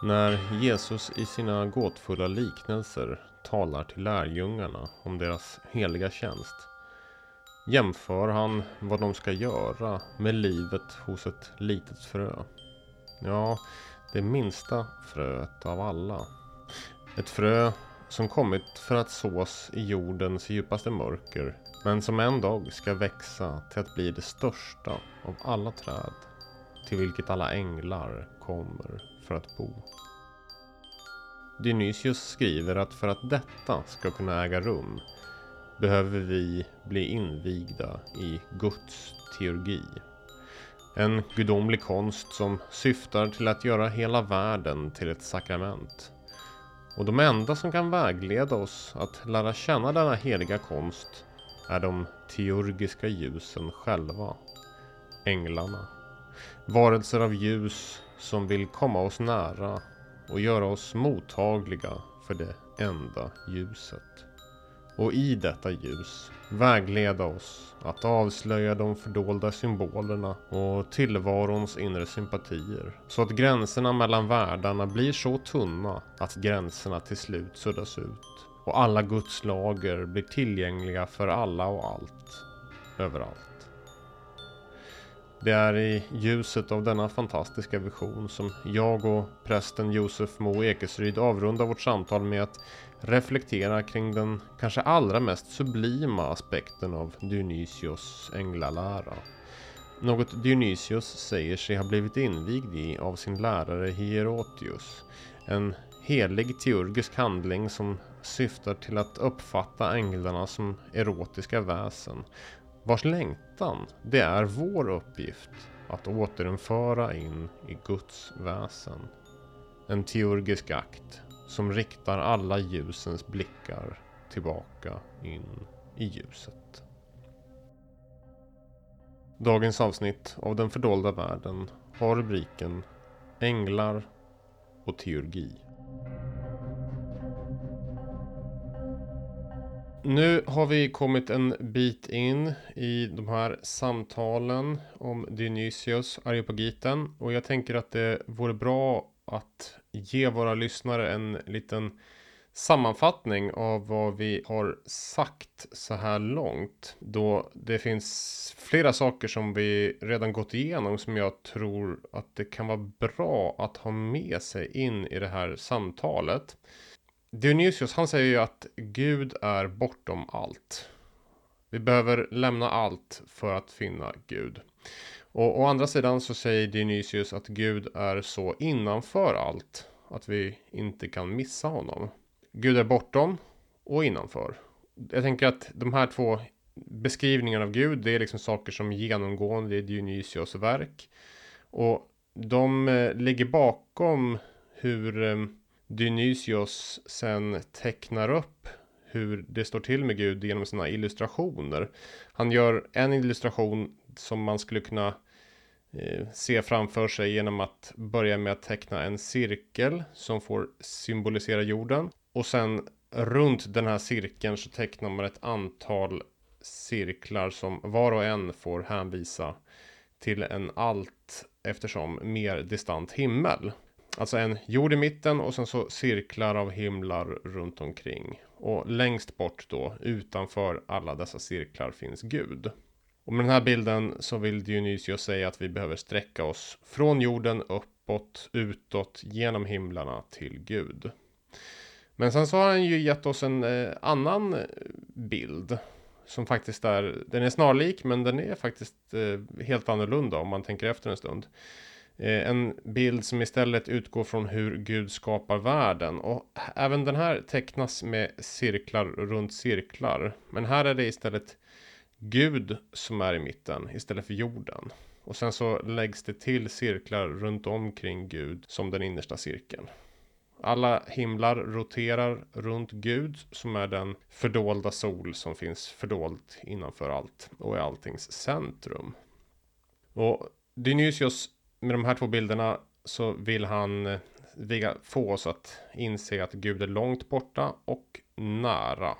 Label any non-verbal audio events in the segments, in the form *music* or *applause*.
När Jesus i sina gåtfulla liknelser talar till lärjungarna om deras heliga tjänst jämför han vad de ska göra med livet hos ett litet frö. Ja, det minsta fröet av alla. Ett frö som kommit för att sås i jordens djupaste mörker men som en dag ska växa till att bli det största av alla träd till vilket alla änglar kommer för att bo. Dionysius skriver att för att detta ska kunna äga rum behöver vi bli invigda i Guds teologi. En gudomlig konst som syftar till att göra hela världen till ett sakrament. Och de enda som kan vägleda oss att lära känna denna heliga konst är de teurgiska ljusen själva, änglarna. Varelser av ljus som vill komma oss nära och göra oss mottagliga för det enda ljuset. Och i detta ljus vägleda oss att avslöja de fördolda symbolerna och tillvarons inre sympatier. Så att gränserna mellan världarna blir så tunna att gränserna till slut suddas ut. Och alla Guds lager blir tillgängliga för alla och allt. Överallt. Det är i ljuset av denna fantastiska vision som jag och prästen Josef Mo Ekesryd avrundar vårt samtal med att reflektera kring den kanske allra mest sublima aspekten av Dionysios änglalära. Något Dionysios säger sig ha blivit invigd i av sin lärare Hierotius. En helig teurgisk handling som syftar till att uppfatta änglarna som erotiska väsen vars längtan det är vår uppgift att återinföra in i Guds väsen. En teurgisk akt som riktar alla ljusens blickar tillbaka in i ljuset. Dagens avsnitt av Den fördolda världen har rubriken Änglar och teurgi. Nu har vi kommit en bit in i de här samtalen om Dionysios Areopagiten och jag tänker att det vore bra att ge våra lyssnare en liten sammanfattning av vad vi har sagt så här långt. Då det finns flera saker som vi redan gått igenom som jag tror att det kan vara bra att ha med sig in i det här samtalet. Dionysios han säger ju att Gud är bortom allt. Vi behöver lämna allt för att finna Gud. Och å andra sidan så säger Dionysius att Gud är så innanför allt att vi inte kan missa honom. Gud är bortom och innanför. Jag tänker att de här två beskrivningarna av Gud, det är liksom saker som genomgående i Dionysios verk. Och de eh, ligger bakom hur eh, Dionysios sen tecknar upp hur det står till med Gud genom sina illustrationer. Han gör en illustration som man skulle kunna eh, se framför sig genom att börja med att teckna en cirkel som får symbolisera jorden. Och sen runt den här cirkeln så tecknar man ett antal cirklar som var och en får hänvisa till en allt eftersom mer distant himmel. Alltså en jord i mitten och sen så cirklar av himlar runt omkring. Och längst bort då, utanför alla dessa cirklar finns Gud. Och med den här bilden så vill Dionysios säga att vi behöver sträcka oss från jorden uppåt, utåt, genom himlarna till Gud. Men sen så har han ju gett oss en eh, annan eh, bild. Som faktiskt är, den är snarlik men den är faktiskt eh, helt annorlunda om man tänker efter en stund. Eh, en bild som istället utgår från hur Gud skapar världen. Och även den här tecknas med cirklar runt cirklar. Men här är det istället Gud som är i mitten istället för jorden. Och sen så läggs det till cirklar runt omkring Gud som den innersta cirkeln. Alla himlar roterar runt Gud som är den fördolda sol som finns fördolt innanför allt och är alltings centrum. Och Dionysios med de här två bilderna så vill han få oss att inse att Gud är långt borta och nära.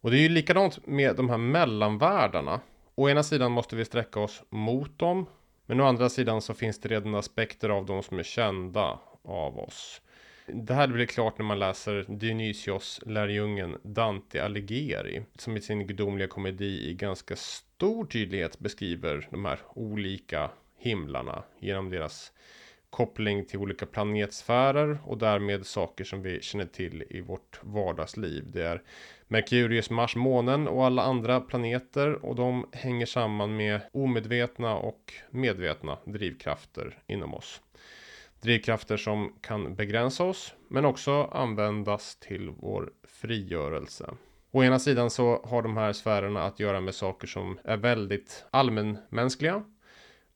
Och det är ju likadant med de här mellanvärldarna. Å ena sidan måste vi sträcka oss mot dem. Men å andra sidan så finns det redan aspekter av dem som är kända. av oss. Det här blir klart när man läser Dionysios lärjungen Dante Alighieri som i sin gudomliga komedi i ganska stor tydlighet beskriver de här olika himlarna genom deras koppling till olika planetsfärer och därmed saker som vi känner till i vårt vardagsliv. Det är Merkurius, Mars, månen och alla andra planeter och de hänger samman med omedvetna och medvetna drivkrafter inom oss. Drivkrafter som kan begränsa oss men också användas till vår frigörelse. Å ena sidan så har de här sfärerna att göra med saker som är väldigt allmänmänskliga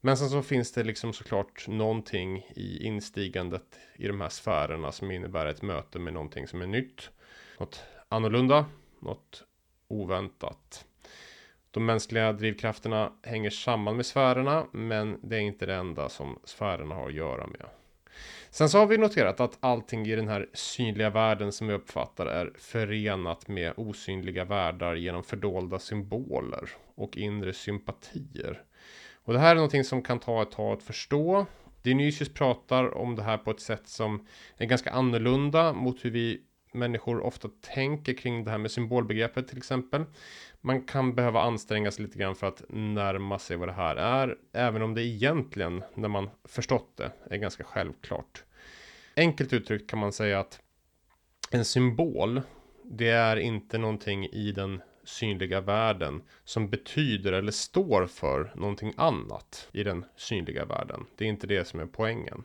men sen så finns det liksom såklart någonting i instigandet i de här sfärerna som innebär ett möte med någonting som är nytt. Något annorlunda, något oväntat. De mänskliga drivkrafterna hänger samman med sfärerna, men det är inte det enda som sfärerna har att göra med. Sen så har vi noterat att allting i den här synliga världen som vi uppfattar är förenat med osynliga världar genom fördolda symboler och inre sympatier. Och det här är någonting som kan ta ett tag att förstå. Dionysius pratar om det här på ett sätt som är ganska annorlunda mot hur vi människor ofta tänker kring det här med symbolbegreppet till exempel. Man kan behöva anstränga sig lite grann för att närma sig vad det här är, även om det egentligen, när man förstått det, är ganska självklart. Enkelt uttryckt kan man säga att en symbol, det är inte någonting i den synliga världen som betyder eller står för någonting annat i den synliga världen. Det är inte det som är poängen.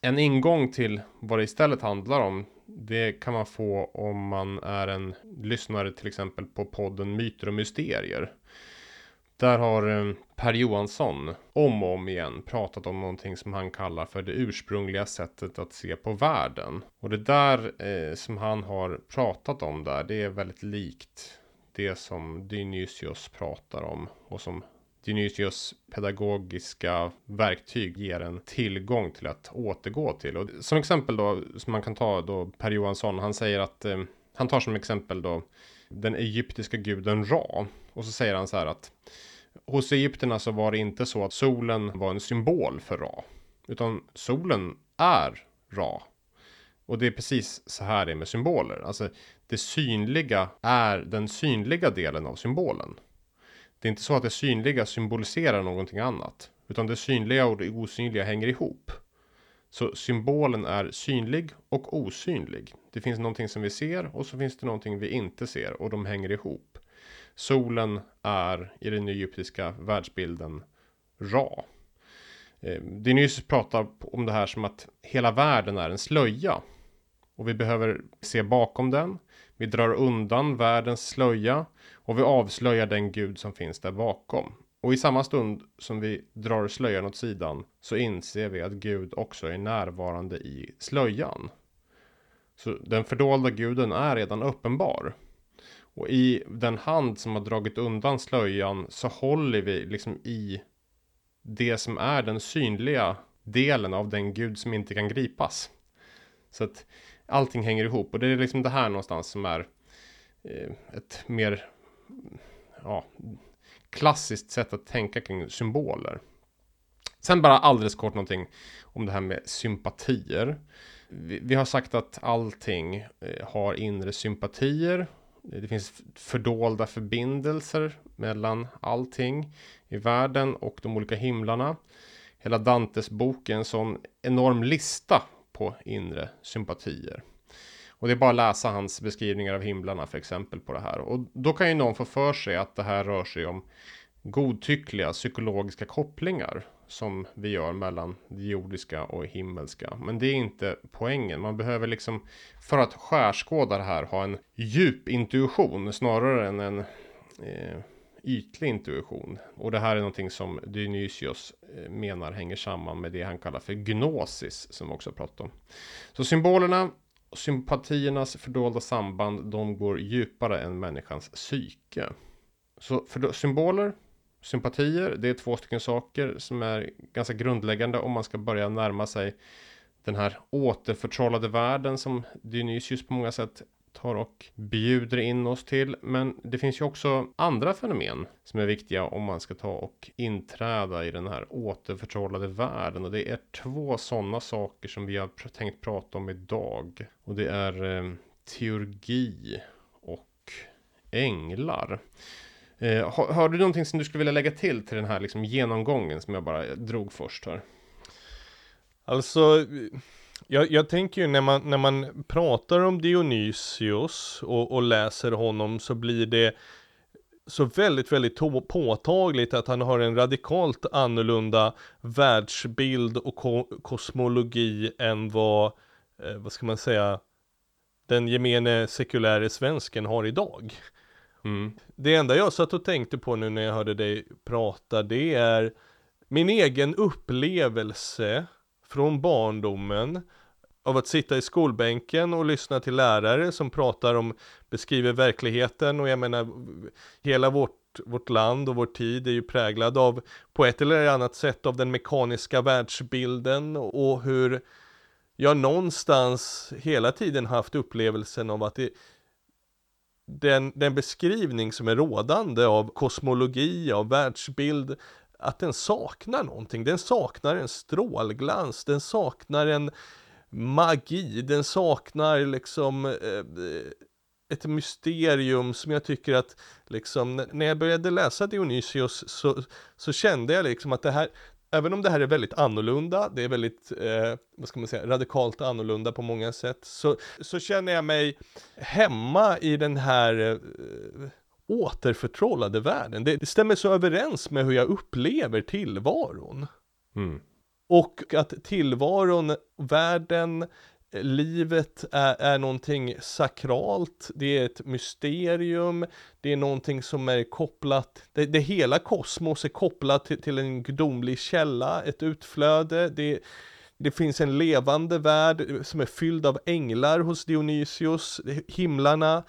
En ingång till vad det istället handlar om det kan man få om man är en lyssnare till exempel på podden Myter och Mysterier. Där har eh, Per Johansson om och om igen pratat om någonting som han kallar för det ursprungliga sättet att se på världen. Och det där eh, som han har pratat om där, det är väldigt likt det som Dionysios pratar om och som Dionysios pedagogiska verktyg ger en tillgång till att återgå till. Och som exempel då, som man kan ta då Per Johansson, han säger att eh, han tar som exempel då den egyptiska guden Ra. Och så säger han så här att hos egyptierna så var det inte så att solen var en symbol för Ra. Utan solen är Ra. Och det är precis så här det är med symboler. Alltså det synliga är den synliga delen av symbolen. Det är inte så att det synliga symboliserar någonting annat. Utan det synliga och det osynliga hänger ihop. Så symbolen är synlig och osynlig. Det finns någonting som vi ser och så finns det någonting vi inte ser och de hänger ihop. Solen är i den egyptiska världsbilden Ra. Eh, pratar om det här som att hela världen är en slöja. Och vi behöver se bakom den. Vi drar undan världens slöja och vi avslöjar den gud som finns där bakom. Och i samma stund som vi drar slöjan åt sidan så inser vi att Gud också är närvarande i slöjan. Så den fördolda guden är redan uppenbar. Och i den hand som har dragit undan slöjan så håller vi liksom i det som är den synliga delen av den gud som inte kan gripas. Så att allting hänger ihop och det är liksom det här någonstans som är eh, ett mer ja, klassiskt sätt att tänka kring symboler. Sen bara alldeles kort någonting om det här med sympatier. Vi, vi har sagt att allting eh, har inre sympatier. Det finns fördolda förbindelser mellan allting i världen och de olika himlarna. Hela Dantes bok är en sån enorm lista på inre sympatier. Och det är bara att läsa hans beskrivningar av himlarna för exempel på det här. Och då kan ju någon få för sig att det här rör sig om godtyckliga psykologiska kopplingar som vi gör mellan det jordiska och himmelska. Men det är inte poängen. Man behöver liksom för att skärskåda det här ha en djup intuition snarare än en eh, ytlig intuition. Och det här är någonting som Dionysios eh, menar hänger samman med det han kallar för gnosis som vi också pratat om. Så symbolerna sympatiernas fördolda samband, de går djupare än människans psyke. Så för symboler, sympatier, det är två stycken saker som är ganska grundläggande om man ska börja närma sig den här återförtrollade världen som Dionysius på många sätt tar och bjuder in oss till. Men det finns ju också andra fenomen som är viktiga om man ska ta och inträda i den här återförtrollade världen. Och det är två sådana saker som vi har tänkt prata om idag. Och det är eh, teurgi och änglar. Eh, har, har, du någonting som du skulle vilja lägga till till den här liksom genomgången som jag bara eh, drog först här? Alltså, jag, jag, tänker ju när man, när man pratar om Dionysios och, och läser honom så blir det så väldigt, väldigt påtagligt att han har en radikalt annorlunda världsbild och ko kosmologi än vad, eh, vad ska man säga, den gemene sekuläre svensken har idag. Mm. Det enda jag satt och tänkte på nu när jag hörde dig prata, det är min egen upplevelse från barndomen av att sitta i skolbänken och lyssna till lärare som pratar om, beskriver verkligheten. Och jag menar, hela vårt, vårt land och vår tid är ju präglad av, på ett eller annat sätt, av den mekaniska världsbilden och hur jag någonstans hela tiden haft upplevelsen av att det, den, den beskrivning som är rådande av kosmologi, av världsbild, att den saknar någonting. Den saknar en strålglans, den saknar en magi, den saknar liksom eh, eh ett mysterium som jag tycker att liksom när jag började läsa Dionysios så, så kände jag liksom att det här, även om det här är väldigt annorlunda, det är väldigt, eh, vad ska man säga, radikalt annorlunda på många sätt, så, så känner jag mig hemma i den här eh, återförtrollade världen. Det, det, stämmer så överens med hur jag upplever tillvaron. Mm. Och att tillvaron, världen, livet är, är någonting sakralt, det är ett mysterium, det är någonting som är kopplat, det, det hela kosmos är kopplat till, till en gudomlig källa, ett utflöde, det, det finns en levande värld som är fylld av änglar hos Dionysios, himlarna.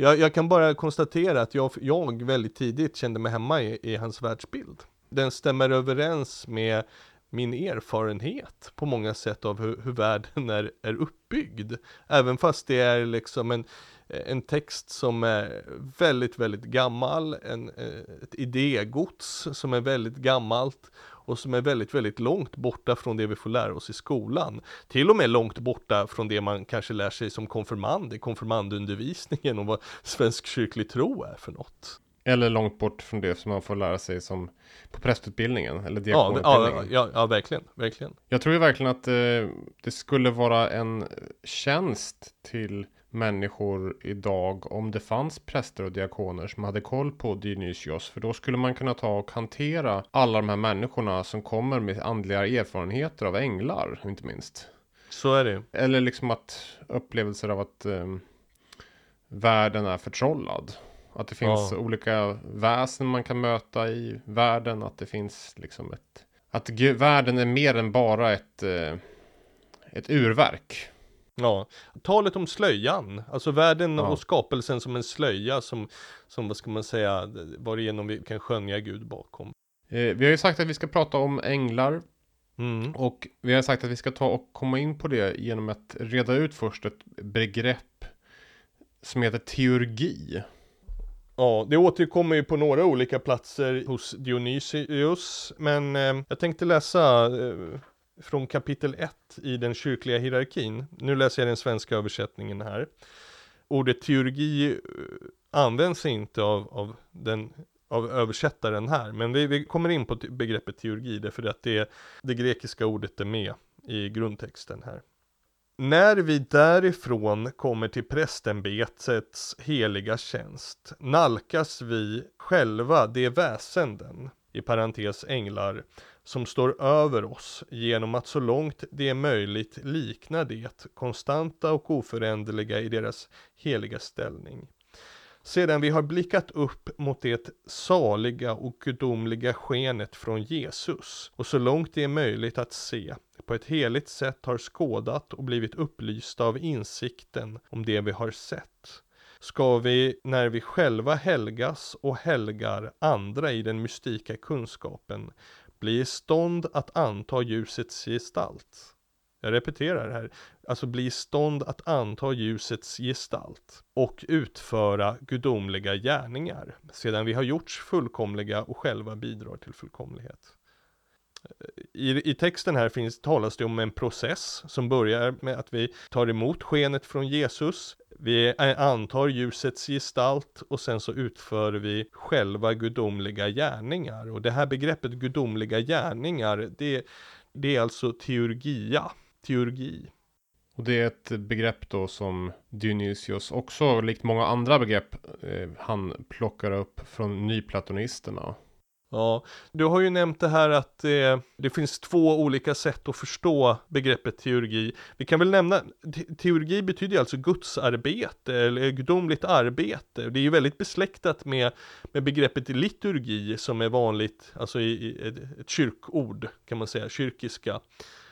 Jag, jag kan bara konstatera att jag, jag väldigt tidigt kände mig hemma i, i hans världsbild. Den stämmer överens med min erfarenhet på många sätt av hur, hur världen är, är uppbyggd. Även fast det är liksom en, en text som är väldigt, väldigt gammal, en, eh, ett idégods som är väldigt gammalt och som är väldigt, väldigt långt borta från det vi får lära oss i skolan. Till och med långt borta från det man kanske lär sig som konfirmand i konfirmandundervisningen och vad svensk kyrklig tro är för något. Eller långt bort från det som man får lära sig som på prästutbildningen eller diakonutbildningen. Ja, ja, ja, verkligen, verkligen. Jag tror ju verkligen att eh, det skulle vara en tjänst till människor idag om det fanns präster och diakoner som hade koll på Dionysios. För då skulle man kunna ta och hantera alla de här människorna som kommer med andliga erfarenheter av änglar, inte minst. Så är det. Eller liksom att upplevelser av att eh, världen är förtrollad. Att det finns ja. olika väsen man kan möta i världen. Att det finns liksom ett... Att världen är mer än bara ett, eh, ett urverk. Ja, talet om slöjan, alltså världen ja. och skapelsen som en slöja som, som vad ska man säga, varigenom vi kan skönja Gud bakom. Eh, vi har ju sagt att vi ska prata om änglar. Mm. Och vi har sagt att vi ska ta och komma in på det genom att reda ut först ett begrepp som heter teurgi. Ja, det återkommer ju på några olika platser hos Dionysius, men eh, jag tänkte läsa eh, från kapitel 1 i den kyrkliga hierarkin. Nu läser jag den svenska översättningen här. Ordet teurgi eh, används inte av, av, den, av översättaren här, men vi, vi kommer in på begreppet teurgi därför att det, det grekiska ordet är med i grundtexten här. När vi därifrån kommer till prästämbetets heliga tjänst nalkas vi själva de väsenden, i parentes änglar, som står över oss genom att så långt det är möjligt likna det konstanta och oföränderliga i deras heliga ställning. Sedan vi har blickat upp mot det saliga och gudomliga skenet från Jesus och så långt det är möjligt att se på ett heligt sätt har skådat och blivit upplysta av insikten om det vi har sett ska vi, när vi själva helgas och helgar andra i den mystika kunskapen, bli i stånd att anta ljusets gestalt. jag repeterar här, alltså bli i stånd att anta ljusets gestalt och utföra gudomliga gärningar, sedan vi har gjorts fullkomliga och själva bidrar till fullkomlighet. I, I texten här finns, talas det om en process som börjar med att vi tar emot skenet från Jesus, vi antar ljusets gestalt och sen så utför vi själva gudomliga gärningar. Och det här begreppet gudomliga gärningar, det, det är alltså teurgia, teurgi. Och det är ett begrepp då som Dionysios också, likt många andra begrepp, eh, han plockar upp från nyplatonisterna. Ja, du har ju nämnt det här att eh, det finns två olika sätt att förstå begreppet teurgi. Vi kan väl nämna, te teurgi betyder alltså gudsarbete eller gudomligt arbete. Det är ju väldigt besläktat med, med begreppet liturgi som är vanligt, alltså i, i ett, ett kyrkord kan man säga, kyrkiska.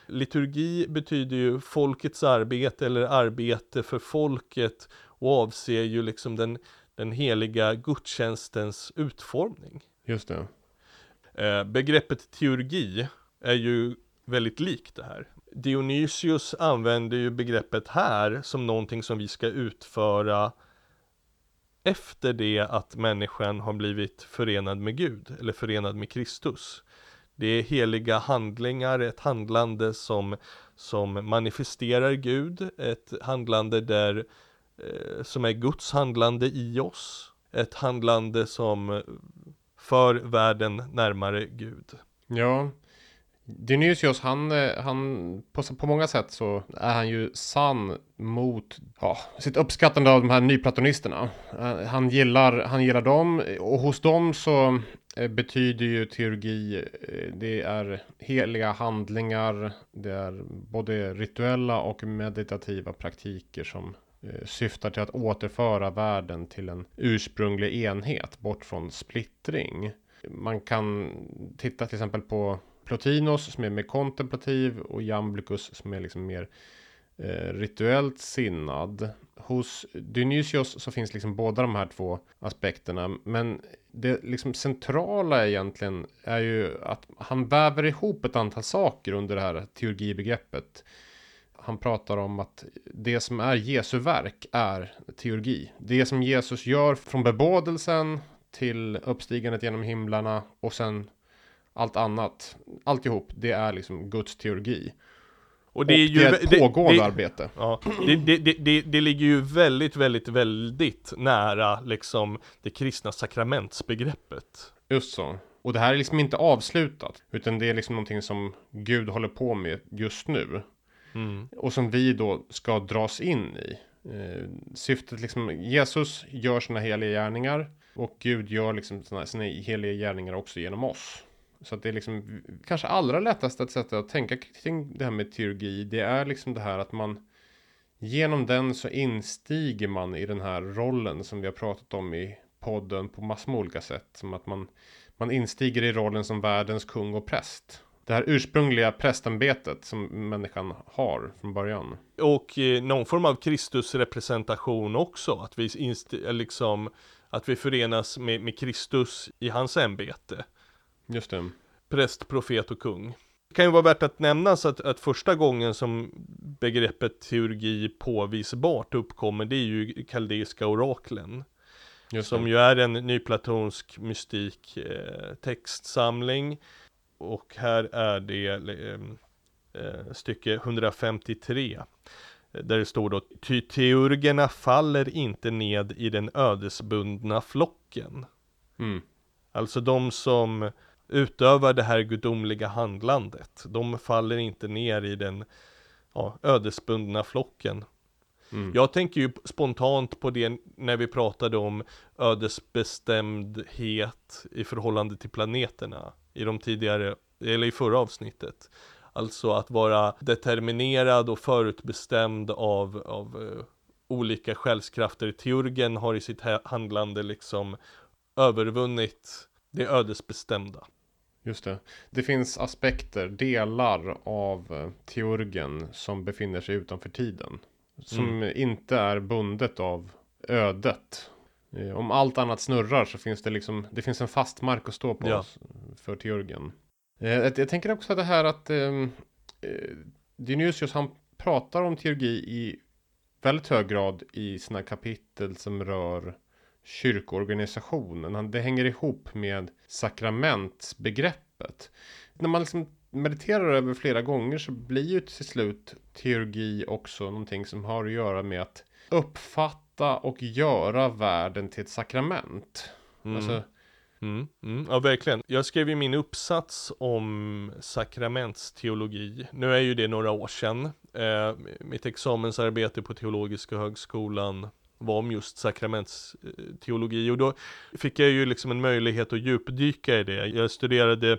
Liturgi betyder ju folkets arbete eller arbete för folket och avser ju liksom den, den heliga gudstjänstens utformning. Just det. Eh, begreppet teurgi är ju väldigt likt det här. Dionysius använder ju begreppet här som någonting som vi ska utföra efter det att människan har blivit förenad med Gud eller förenad med Kristus. Det är heliga handlingar, ett handlande som, som manifesterar Gud, ett handlande där, eh, som är Guds handlande i oss, ett handlande som för världen närmare Gud. Ja, Dionysios, han, eh, han på, på många sätt så är han ju sann mot ja, sitt uppskattande av de här nyplatonisterna. Eh, han gillar, han gillar dem och hos dem så eh, betyder ju teologi, det är heliga handlingar, det är både rituella och meditativa praktiker som Eh, syftar till att återföra världen till en ursprunglig enhet bort från splittring. Man kan titta till exempel på Plotinos som är mer kontemplativ och Jamblikus som är liksom mer eh, rituellt sinnad. Hos Dionysios så finns liksom båda de här två aspekterna. Men det liksom centrala egentligen är ju att han väver ihop ett antal saker under det här teologibegreppet han pratar om att det som är Jesu verk är teologi. Det som Jesus gör från bebådelsen till uppstigandet genom himlarna och sen allt annat. Alltihop, det är liksom Guds teologi. Och det är ju det är ett pågående det, arbete. Ja, det, det, det, det, ligger ju väldigt, väldigt, väldigt nära liksom det kristna sakramentsbegreppet. Just så. Och det här är liksom inte avslutat, utan det är liksom någonting som Gud håller på med just nu. Mm. Och som vi då ska dras in i. Eh, syftet liksom, Jesus gör sina heliga gärningar. Och Gud gör liksom sina, sina heliga gärningar också genom oss. Så att det är liksom kanske allra lättaste sättet att tänka kring det här med teologi. Det är liksom det här att man genom den så instiger man i den här rollen som vi har pratat om i podden på massor med olika sätt. Som att man, man instiger i rollen som världens kung och präst det här ursprungliga prästämbetet som människan har från början. Och eh, någon form av Kristusrepresentation också, att vi liksom att vi förenas med, med Kristus i hans ämbete. Just det. Präst, profet och kung. Det kan ju vara värt att nämnas att, att första gången som begreppet teurgi påvisbart uppkommer, det är ju kaldeiska oraklen. Som ju är en nyplatonsk mystik eh, textsamling och här är det eh, stycke 153 där det står då Ty teurgerna faller inte ned i den ödesbundna flocken. Mm. Alltså de som utövar det här gudomliga handlandet. De faller inte ner i den ja, ödesbundna flocken. Mm. Jag tänker ju spontant på det när vi pratade om ödesbestämdhet i förhållande till planeterna i de tidigare, eller i förra avsnittet. Alltså att vara determinerad och förutbestämd av, av uh, olika själskrafter. Teurgen har i sitt handlande liksom övervunnit det ödesbestämda. Just det. Det finns aspekter, delar av uh, teurgen som befinner sig utanför tiden. Som mm. inte är bundet av ödet. Eh, om allt annat snurrar så finns det liksom, det finns en fast mark att stå på ja. för teurgen. Eh, jag tänker också det här att ehm, eh, Dionysius han pratar om teologi i väldigt hög grad i sina kapitel som rör kyrkoorganisationen. Det hänger ihop med sakramentsbegreppet. När man liksom mediterar över flera gånger så blir ju till slut teologi också någonting som har att göra med att uppfatta och göra världen till ett sakrament. Mm. Alltså, Mm, mm, ja, verkligen. Jag skrev ju min uppsats om sakramentsteologi. Nu är ju det några år sedan. Eh, mitt examensarbete på Teologiska högskolan var om just sakramentsteologi och då fick jag ju liksom en möjlighet att djupdyka i det. Jag studerade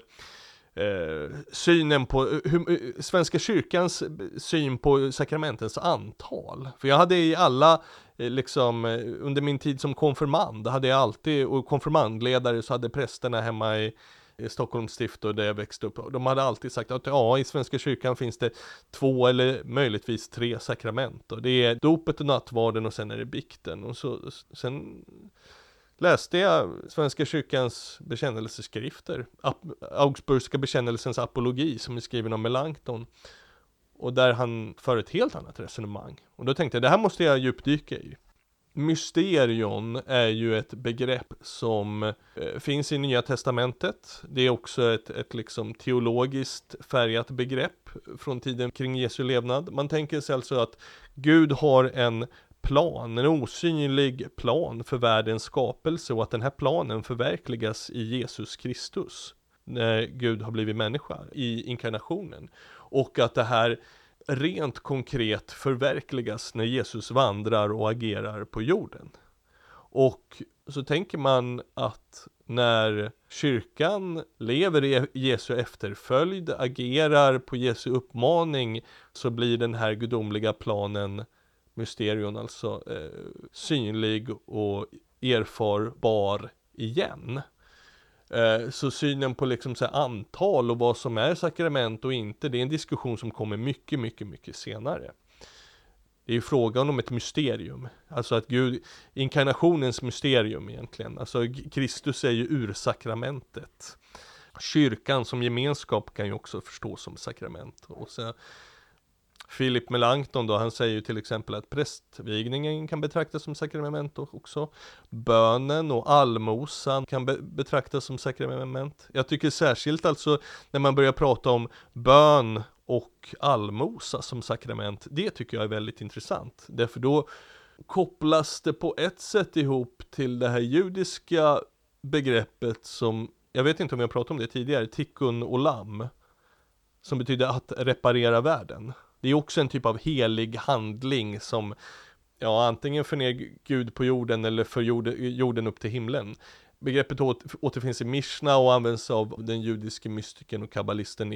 eh, synen på, eh, hur, eh, Svenska kyrkans eh, syn på sakramentens antal. För jag hade i alla, eh, liksom under min tid som konfirmand, hade jag alltid, och konfirmandledare så hade prästerna hemma i, i Stockholms stift och där jag växte upp, de hade alltid sagt att ja, i Svenska kyrkan finns det två eller möjligtvis tre sakrament. Och det är dopet och nattvarden och sen är det bikten. Och så, sen läste jag Svenska kyrkans bekännelseskrifter, Augsburgska bekännelsens apologi som är skriven av Melanchthon. Och där han för ett helt annat resonemang. Och då tänkte jag, det här måste jag djupdyka i. Mysterion är ju ett begrepp som eh, finns i Nya Testamentet. Det är också ett, ett liksom teologiskt färgat begrepp från tiden kring Jesu levnad. Man tänker sig alltså att Gud har en plan, en osynlig plan för världens skapelse och att den här planen förverkligas i Jesus Kristus när Gud har blivit människa i inkarnationen och att det här rent konkret förverkligas när Jesus vandrar och agerar på jorden. Och så tänker man att när kyrkan lever i Jesu efterföljd, agerar på Jesu uppmaning, så blir den här gudomliga planen mysterion, alltså eh, synlig och erfarbar igen. Eh, så synen på liksom så antal och vad som är sakrament och inte, det är en diskussion som kommer mycket, mycket, mycket senare. Det är ju frågan om ett mysterium, alltså att Gud, inkarnationens mysterium egentligen, alltså Kristus är ju ursakramentet. Kyrkan som gemenskap kan ju också förstås som sakrament. Och så Philip Melanchthon då, han säger ju till exempel att prästvigningen kan betraktas som sakrament också. Bönen och allmosan kan be betraktas som sakrament. Jag tycker särskilt alltså när man börjar prata om bön och allmosa som sakrament, det tycker jag är väldigt intressant. Därför då kopplas det på ett sätt ihop till det här judiska begreppet som, jag vet inte om jag pratade om det tidigare, tikkun olam. Som betyder att reparera världen. Det är också en typ av helig handling som ja, antingen för ner Gud på jorden eller för jorden upp till himlen. Begreppet återfinns i Mishna och används av den judiske mystikern och kabbalisten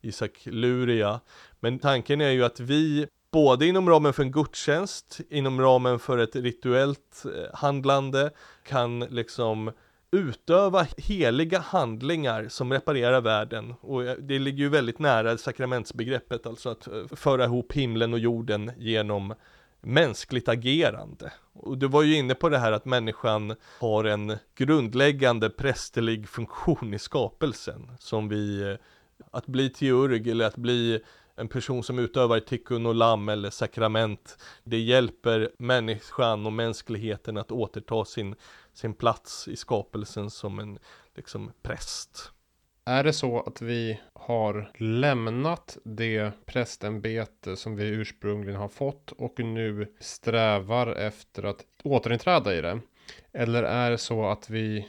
Isak Luria. Men tanken är ju att vi, både inom ramen för en gudstjänst, inom ramen för ett rituellt eh, handlande, kan liksom utöva heliga handlingar som reparerar världen. Och eh, det ligger ju väldigt nära sakramentsbegreppet, alltså att eh, föra ihop himlen och jorden genom mänskligt agerande. Och du var ju inne på det här att människan har en grundläggande prästerlig funktion i skapelsen som vi, eh, att bli teurg eller att bli en person som utövar tikkun och lam eller sakrament. Det hjälper människan och mänskligheten att återta sin, sin plats i skapelsen som en liksom präst. Är det så att vi har lämnat det prästämbete som vi ursprungligen har fått och nu strävar efter att återinträda i det? Eller är det så att vi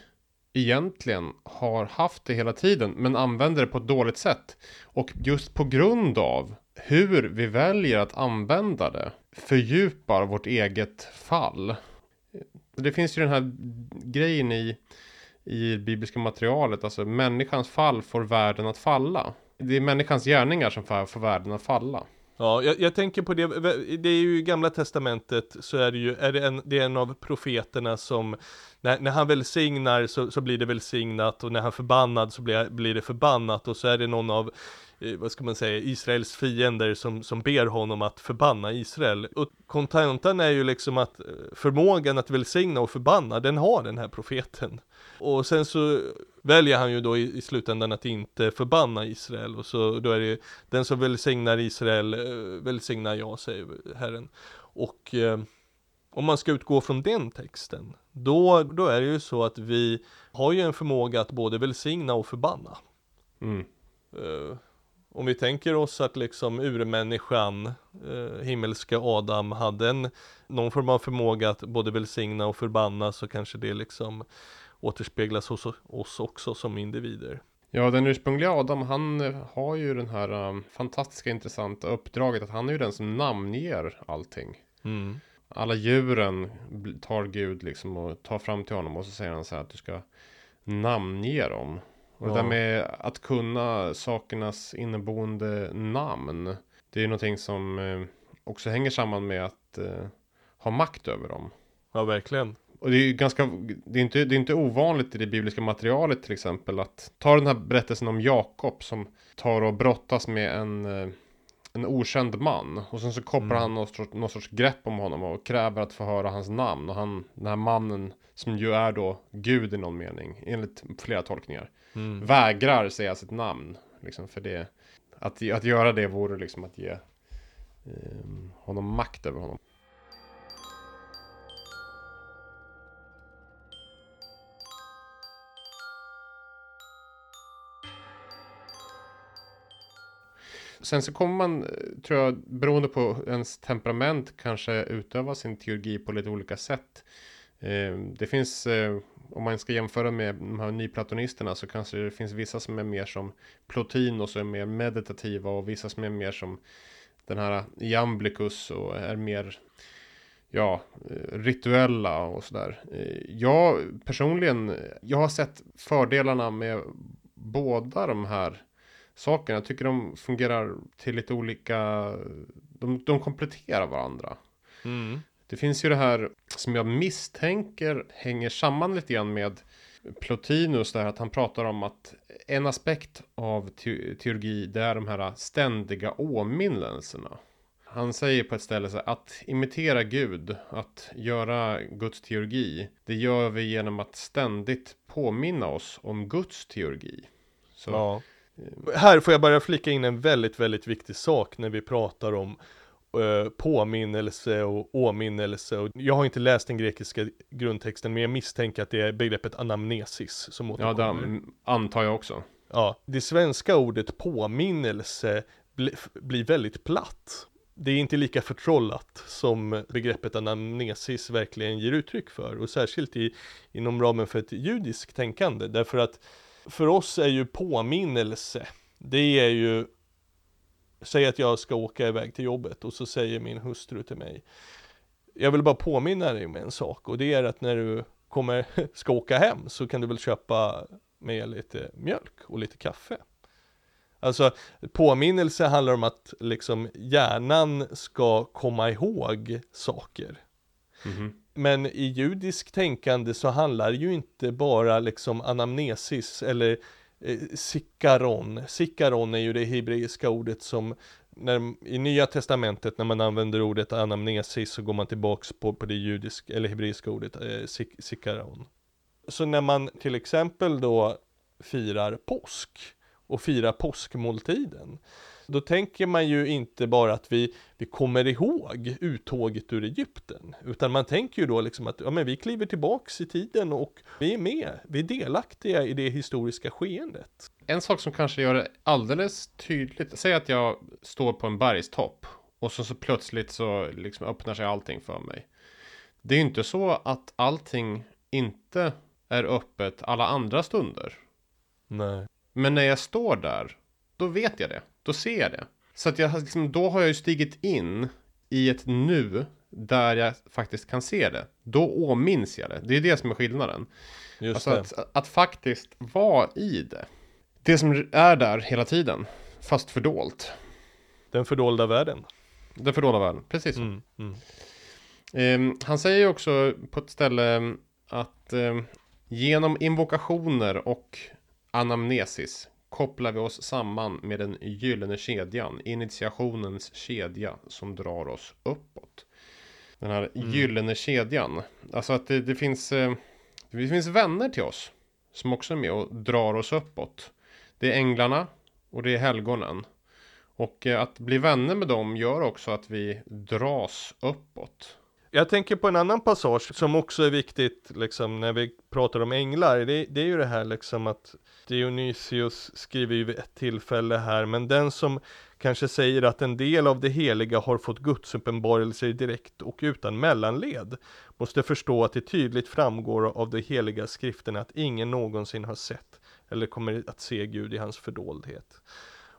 egentligen har haft det hela tiden men använder det på ett dåligt sätt. Och just på grund av hur vi väljer att använda det fördjupar vårt eget fall. Det finns ju den här grejen i, i bibliska materialet, alltså människans fall får världen att falla. Det är människans gärningar som får världen att falla. Ja, jag, jag, tänker på det, det är ju i gamla testamentet så är det ju, är det, en, det är en av profeterna som, när, när han välsignar så, så blir det välsignat och när han förbannad så blir, blir det förbannat och så är det någon av vad ska man säga, Israels fiender som, som ber honom att förbanna Israel. Och kontentan är ju liksom att eh, förmågan att välsigna och förbanna, den har den här profeten. Och sen så väljer han ju då i, i slutändan att inte förbanna Israel och så då är det den som välsignar Israel eh, välsignar jag, säger Herren. Och eh, om man ska utgå från den texten, då, då är det ju så att vi har ju en förmåga att både välsigna och förbanna. Mm. Uh, om vi tänker oss att liksom urmänniskan, uh, himmelska Adam, hade en, någon form av förmåga att både välsigna och förbanna så kanske det liksom återspeglas hos oss också som individer. Ja, den ursprungliga Adam, han har ju den här um, fantastiska intressanta uppdraget att han är ju den som namnger allting. Mm. Alla djuren tar Gud liksom och tar fram till honom och så säger han så här att du ska namnge dem. Och ja. det där med att kunna sakernas inneboende namn. Det är ju någonting som eh, också hänger samman med att eh, ha makt över dem. Ja, verkligen. Och det är ju ganska, det är inte, det är inte ovanligt i det bibliska materialet till exempel att ta den här berättelsen om Jakob som tar och brottas med en, eh, en okänd man. Och sen så kopplar mm. han något sorts, något sorts grepp om honom och kräver att få höra hans namn. Och han, den här mannen som ju är då Gud i någon mening, enligt flera tolkningar, mm. vägrar säga sitt namn. Liksom för det, att, att göra det vore liksom att ge eh, honom makt över honom. Sen så kommer man, eh, tror jag, beroende på ens temperament kanske utöva sin teologi på lite olika sätt. Eh, det finns, eh, om man ska jämföra med de här nyplatonisterna så kanske det finns vissa som är mer som Plotin och är mer meditativa och vissa som är mer som den här Jamblicus och är mer ja, eh, rituella och sådär. Eh, jag personligen, jag har sett fördelarna med båda de här sakerna. Jag tycker de fungerar till lite olika, de, de kompletterar varandra. Mm. Det finns ju det här som jag misstänker hänger samman lite grann med Plotinus där att han pratar om att en aspekt av te teologi det är de här ständiga åminnelserna. Han säger på ett ställe så här, att imitera Gud, att göra Guds teologi, det gör vi genom att ständigt påminna oss om Guds teologi. Så ja. Här får jag bara flika in en väldigt, väldigt viktig sak när vi pratar om uh, påminnelse och åminnelse. Och jag har inte läst den grekiska grundtexten, men jag misstänker att det är begreppet anamnesis som återkommer. Ja, det antar jag också. Ja, det svenska ordet påminnelse bli, blir väldigt platt. Det är inte lika förtrollat som begreppet anamnesis verkligen ger uttryck för och särskilt i, inom ramen för ett judiskt tänkande därför att för oss är ju påminnelse, det är ju Säg att jag ska åka iväg till jobbet och så säger min hustru till mig Jag vill bara påminna dig om en sak och det är att när du kommer, *laughs* ska åka hem så kan du väl köpa med lite mjölk och lite kaffe Alltså påminnelse handlar om att liksom hjärnan ska komma ihåg saker mm -hmm. Men i judisk tänkande så handlar ju inte bara liksom anamnesis eller Eh, sikaron. Sikaron är ju det hebreiska ordet som när, i nya testamentet när man använder ordet anamnesis så går man tillbaks på, på det judiska eller hebreiska ordet eh, sik, sikaron. Så när man till exempel då firar påsk och firar påskmåltiden då tänker man ju inte bara att vi, vi kommer ihåg uttåget ur Egypten, utan man tänker ju då liksom att ja, men vi kliver tillbaks i tiden och vi är med, vi är delaktiga i det historiska skeendet. En sak som kanske gör det alldeles tydligt, säg att jag står på en bergstopp och så, så plötsligt så liksom öppnar sig allting för mig. Det är ju inte så att allting inte är öppet alla andra stunder. Nej. Men när jag står där, då vet jag det. Då ser jag det. Så att jag, liksom, då har jag ju stigit in i ett nu där jag faktiskt kan se det. Då åminns jag det. Det är det som är skillnaden. Just alltså att, att, faktiskt vara i det. Det som är där hela tiden, fast fördolt. Den fördolda världen. Den fördolda världen, precis. Mm, mm. Um, han säger också på ett ställe att um, genom invokationer och anamnesis kopplar vi oss samman med den gyllene kedjan, initiationens kedja som drar oss uppåt. Den här mm. gyllene kedjan, alltså att det, det finns, eh, det finns vänner till oss som också är med och drar oss uppåt. Det är änglarna och det är helgonen. Och eh, att bli vänner med dem gör också att vi dras uppåt. Jag tänker på en annan passage som också är viktigt liksom när vi pratar om änglar. Det, det är ju det här liksom att Dionysius skriver ju vid ett tillfälle här, men den som kanske säger att en del av det heliga har fått gudsuppenbarelser direkt och utan mellanled måste förstå att det tydligt framgår av de heliga skrifterna att ingen någonsin har sett eller kommer att se Gud i hans fördoldhet.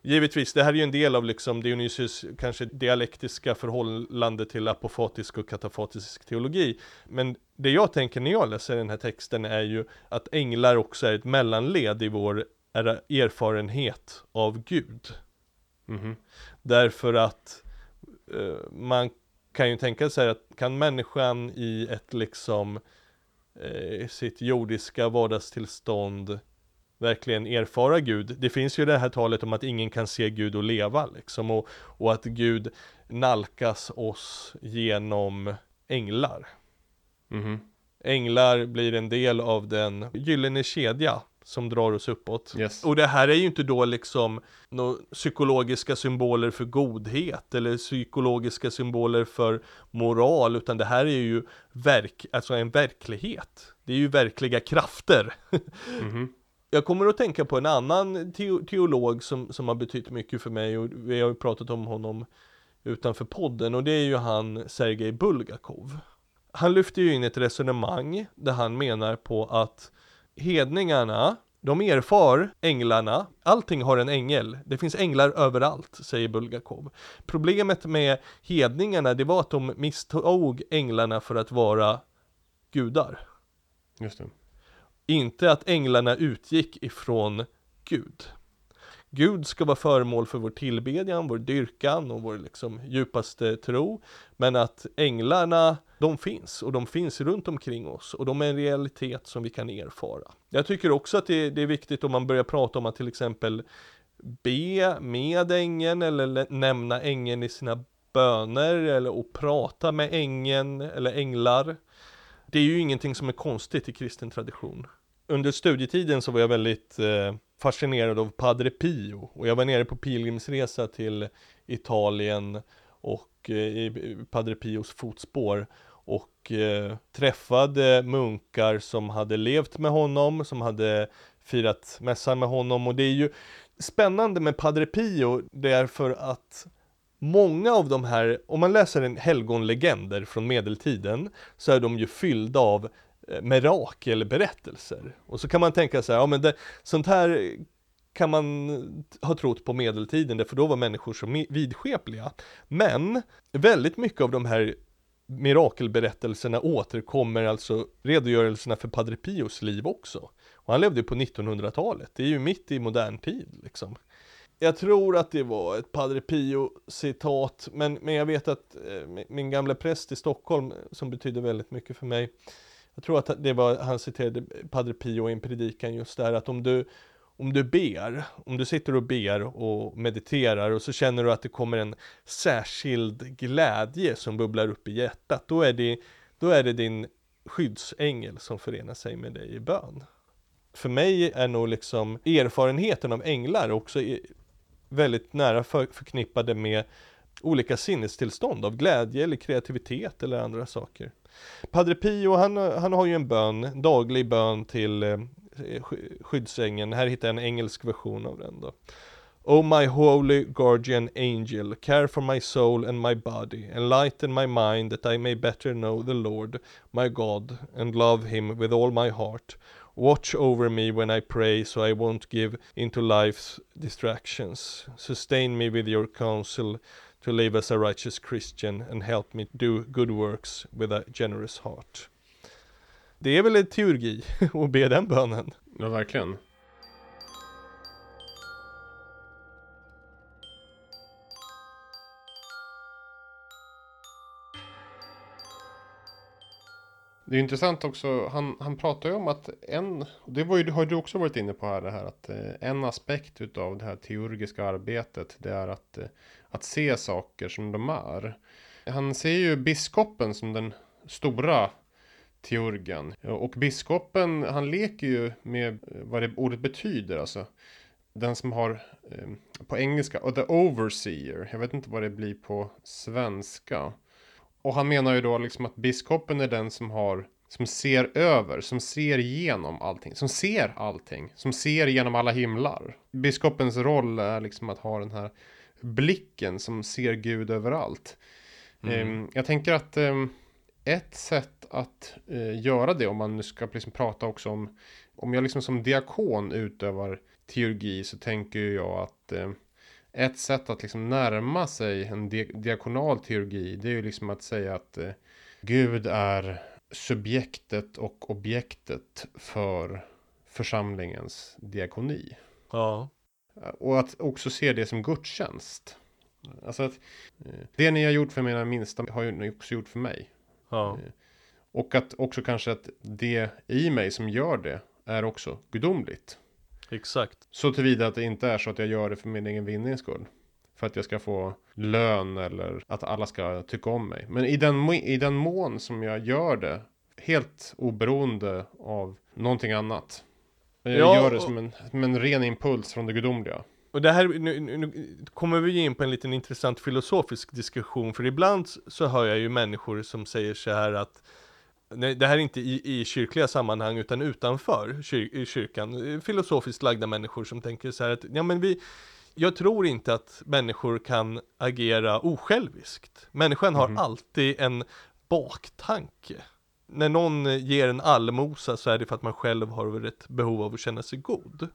Givetvis, det här är ju en del av liksom Dionysius kanske dialektiska förhållande till apofatisk och katafatisk teologi. Men det jag tänker när jag läser den här texten är ju att änglar också är ett mellanled i vår erfarenhet av Gud. Mm -hmm. Därför att uh, man kan ju tänka sig att kan människan i ett liksom uh, sitt jordiska vardagstillstånd verkligen erfara Gud. Det finns ju det här talet om att ingen kan se Gud och leva liksom och, och att Gud nalkas oss genom änglar. Mm. Änglar blir en del av den gyllene kedja som drar oss uppåt. Yes. Och det här är ju inte då liksom några psykologiska symboler för godhet eller psykologiska symboler för moral, utan det här är ju verk, alltså en verklighet. Det är ju verkliga krafter. *laughs* Mm. Jag kommer att tänka på en annan teolog som, som har betytt mycket för mig och vi har ju pratat om honom utanför podden och det är ju han Sergej Bulgakov. Han lyfter ju in ett resonemang där han menar på att hedningarna, de erfar änglarna, allting har en ängel, det finns änglar överallt, säger Bulgakov. Problemet med hedningarna, det var att de misstog änglarna för att vara gudar. Just det. Inte att änglarna utgick ifrån Gud. Gud ska vara föremål för vår tillbedjan, vår dyrkan och vår liksom djupaste tro. Men att änglarna, de finns och de finns runt omkring oss och de är en realitet som vi kan erfara. Jag tycker också att det, det är viktigt om man börjar prata om att till exempel be med ängeln eller nämna ängeln i sina böner eller och prata med ängeln eller änglar. Det är ju ingenting som är konstigt i kristen tradition. Under studietiden så var jag väldigt eh, fascinerad av Padre Pio. Och jag var nere på pilgrimsresa till Italien och eh, i Padre Pios fotspår. Och eh, träffade munkar som hade levt med honom, som hade firat mässan med honom. Och det är ju spännande med Padre Pio därför att många av de här, om man läser en helgonlegender från medeltiden så är de ju fyllda av eh, mirakelberättelser. Och så kan man tänka sig, ja men det, sånt här kan man ha trott på medeltiden, för då var människor så vidskepliga. Men väldigt mycket av de här mirakelberättelserna återkommer alltså redogörelserna för Padre Pios liv också. Och han levde ju på 1900-talet, det är ju mitt i modern tid liksom. Jag tror att det var ett Padre Pio citat, men, men jag vet att eh, min gamla präst i Stockholm, som betyder väldigt mycket för mig, jag tror att det var, han citerade Padre Pio i en predikan just där, att om du, om du ber, om du sitter och ber och mediterar och så känner du att det kommer en särskild glädje som bubblar upp i hjärtat, då är det, då är det din skyddsängel som förenar sig med dig i bön. För mig är nog liksom erfarenheten av änglar också väldigt nära för, förknippade med olika sinnestillstånd av glädje eller kreativitet eller andra saker. Padre Pio, han, han har ju en bön, daglig bön till eh, skyddsängeln. Här hittar jag en engelsk version av den då. O my holy guardian angel, care for my soul and my body, enlighten my mind that I may better know the Lord, my God, and love him with all my heart. Watch over me when I pray so I won't give into life's distractions. Sustain me with your counsel to live as a righteous Christian and help me do good works with a generous heart. Det är väl en teurgi *laughs* att be den bönen? Ja, verkligen. Det är intressant också, han, han pratar ju om att en, och det var ju, har du också varit inne på här, det här att eh, en aspekt utav det här teurgiska arbetet, det är att, eh, att se saker som de är. Han ser ju biskopen som den stora teurgen. Och biskopen, han leker ju med eh, vad det ordet betyder alltså. Den som har, på engelska, the overseer. Jag vet inte vad det blir på svenska. Och han menar ju då liksom att biskopen är den som har som ser över, som ser igenom allting, som ser allting, som ser genom alla himlar. Biskopens roll är liksom att ha den här blicken som ser Gud överallt. Mm. Um, jag tänker att um, ett sätt att uh, göra det, om man nu ska liksom prata också om, om jag liksom som diakon utövar teologi så tänker jag att uh, ett sätt att liksom närma sig en di diakonal teologi, det är ju liksom att säga att uh, Gud är subjektet och objektet för församlingens diakoni. Ja. Och att också se det som gudstjänst. Alltså att eh, det ni har gjort för mina minsta har ni också gjort för mig. Ja. Eh, och att också kanske att det i mig som gör det är också gudomligt. Exakt. Så tillvida att det inte är så att jag gör det för min egen vinnings skull. För att jag ska få lön eller att alla ska tycka om mig. Men i den, i den mån som jag gör det helt oberoende av någonting annat. Jag ja, gör det som en, som en ren impuls från det gudomliga. Och det här, nu, nu, kommer vi in på en liten intressant filosofisk diskussion, för ibland så hör jag ju människor som säger så här att Nej, det här är inte i, i kyrkliga sammanhang utan utanför kyr, kyrkan. Filosofiskt lagda människor som tänker så här att, ja men vi, jag tror inte att människor kan agera osjälviskt. Människan har mm. alltid en baktanke. När någon ger en allmosa så är det för att man själv har ett behov av att känna sig god.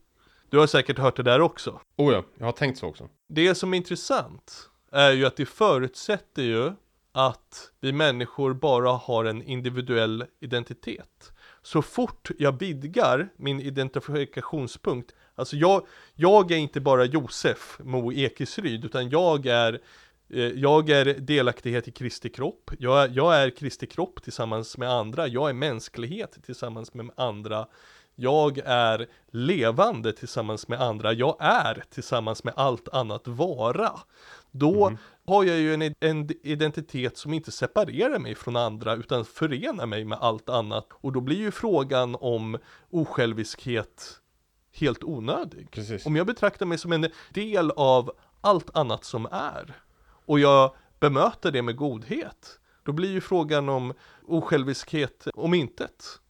Du har säkert hört det där också. Oh ja, jag har tänkt så också. Det som är intressant är ju att det förutsätter ju att vi människor bara har en individuell identitet. Så fort jag vidgar min identifikationspunkt, alltså jag, jag är inte bara Josef Mo Ekesryd, utan jag är eh, jag är delaktighet i Kristi kropp, jag, jag är Kristi kropp tillsammans med andra, jag är mänsklighet tillsammans med andra, jag är levande tillsammans med andra, jag är tillsammans med allt annat vara. Då mm har jag ju en, en, identitet som inte separerar mig från andra utan förenar mig med allt annat. Och då blir ju frågan om osjälviskhet helt onödig. Precis. Om jag betraktar mig som en del av allt annat som är och jag bemöter det med godhet, då blir ju frågan om osjälviskhet om intet.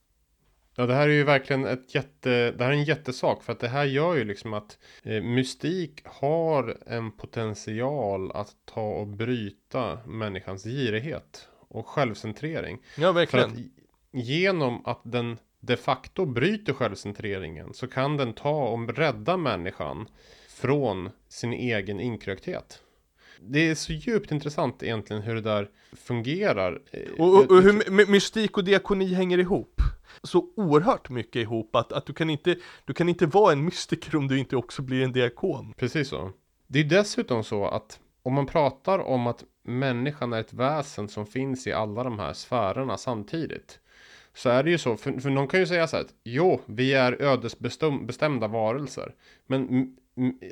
Ja, det här är ju verkligen ett jätte, det här är en jättesak för att det här gör ju liksom att eh, mystik har en potential att ta och bryta människans girighet och självcentrering. Ja, verkligen. Att genom att den de facto bryter självcentreringen så kan den ta och rädda människan från sin egen inkrökthet. Det är så djupt intressant egentligen hur det där fungerar. Och, och, och hur mystik och diakoni hänger ihop så oerhört mycket ihop att, att du, kan inte, du kan inte vara en mystiker om du inte också blir en diakon. Precis så. Det är dessutom så att om man pratar om att människan är ett väsen som finns i alla de här sfärerna samtidigt. Så är det ju så, för, för någon kan ju säga så här att jo, vi är ödesbestämda varelser. Men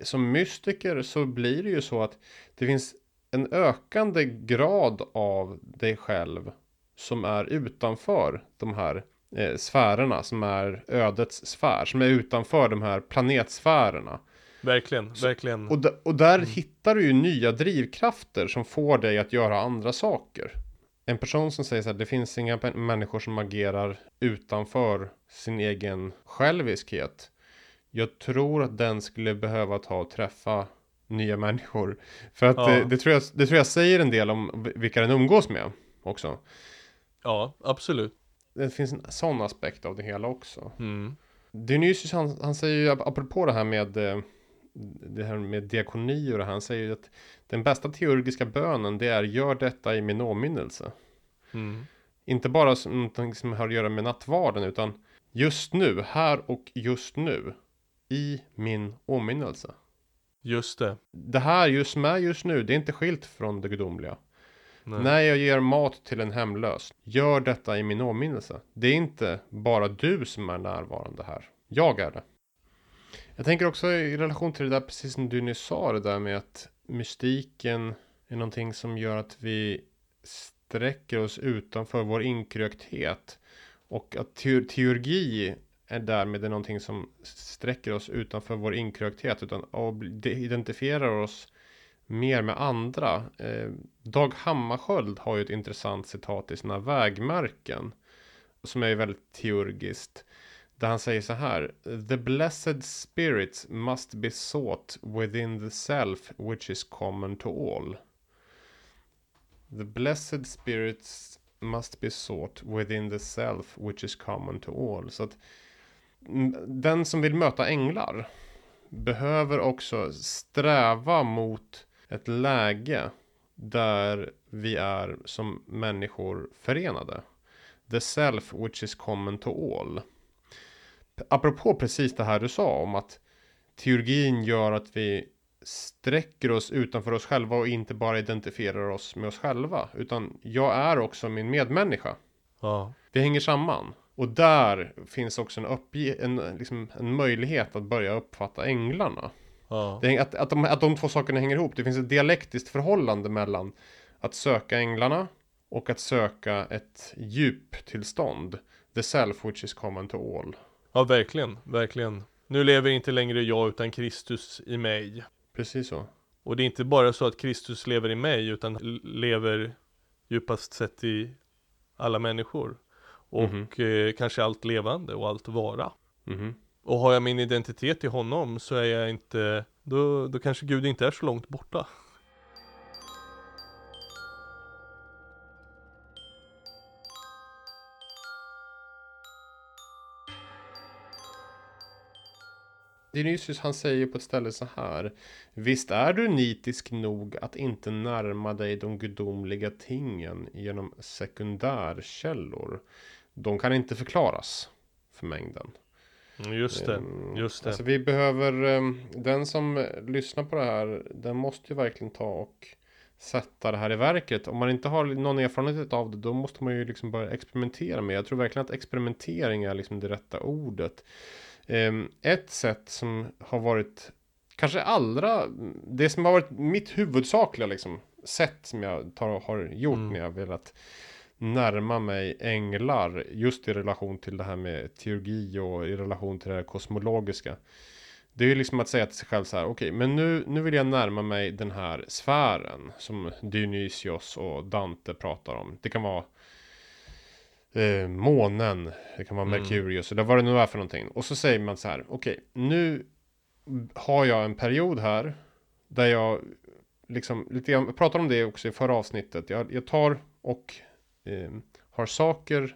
som mystiker så blir det ju så att det finns en ökande grad av dig själv som är utanför de här eh, sfärerna som är ödets sfär, som är utanför de här planetsfärerna. Verkligen, Så, verkligen. Och, och där mm. hittar du ju nya drivkrafter som får dig att göra andra saker. En person som säger så här, det finns inga människor som agerar utanför sin egen själviskhet. Jag tror att den skulle behöva ta och träffa nya människor. För att ja. det, det, tror jag, det tror jag säger en del om vilka den umgås med också. Ja, absolut det finns en sån aspekt av det hela också. Mm. Dionysius han, han säger ju apropå det här med eh, det här med diakoni och det här. Han säger ju att den bästa teologiska bönen det är gör detta i min åminnelse. Mm. Inte bara som som har att göra med nattvarden utan just nu, här och just nu i min åminnelse. Just det. Det här just är just nu, det är inte skilt från det gudomliga. Nej. När jag ger mat till en hemlös, gör detta i min åminnelse. Det är inte bara du som är närvarande här. Jag är det. Jag tänker också i relation till det där, precis som du nyss sa, det där med att mystiken är någonting som gör att vi sträcker oss utanför vår inkrökthet Och att te teurgi är därmed någonting som sträcker oss utanför vår inkrökthet utan identifierar oss mer med andra. Eh, Dag Hammarskjöld har ju ett intressant citat i sina vägmärken som är väldigt teurgiskt. Där han säger så här. The blessed spirits must be sought within the self which is common to all. The blessed spirits must be sought within the self which is common to all. Så att den som vill möta änglar behöver också sträva mot ett läge där vi är som människor förenade. The self which is common to all. Apropå precis det här du sa om att teologin gör att vi sträcker oss utanför oss själva och inte bara identifierar oss med oss själva. Utan jag är också min medmänniska. Ja. Vi hänger samman. Och där finns också en, uppge en, liksom en möjlighet att börja uppfatta änglarna. Ja. Det, att, att, de, att de två sakerna hänger ihop. Det finns ett dialektiskt förhållande mellan att söka änglarna och att söka ett djuptillstånd. The self which is common to all. Ja, verkligen, verkligen. Nu lever inte längre jag utan Kristus i mig. Precis så. Och det är inte bara så att Kristus lever i mig utan lever djupast sett i alla människor. Och mm -hmm. eh, kanske allt levande och allt vara. Mm -hmm. Och har jag min identitet i honom så är jag inte, då, då kanske Gud inte är så långt borta. Dionysius han säger på ett ställe så här. Visst är du nitisk nog att inte närma dig de gudomliga tingen genom sekundärkällor. De kan inte förklaras för mängden. Mm, just det, ehm, just det. Alltså vi behöver, ehm, den som lyssnar på det här, den måste ju verkligen ta och sätta det här i verket. Om man inte har någon erfarenhet av det, då måste man ju liksom börja experimentera med. Jag tror verkligen att experimentering är liksom det rätta ordet. Ehm, ett sätt som har varit kanske allra, det som har varit mitt huvudsakliga liksom, sätt som jag tar, har gjort mm. när jag velat närma mig änglar just i relation till det här med teologi och i relation till det här kosmologiska. Det är ju liksom att säga till sig själv så här, okej, okay, men nu, nu vill jag närma mig den här sfären som Dionysios och Dante pratar om. Det kan vara eh, månen, det kan vara mm. Merkurius, eller vad det nu är för någonting. Och så säger man så här, okej, okay, nu har jag en period här där jag liksom, lite jag pratade om det också i förra avsnittet. Jag, jag tar och eh, har saker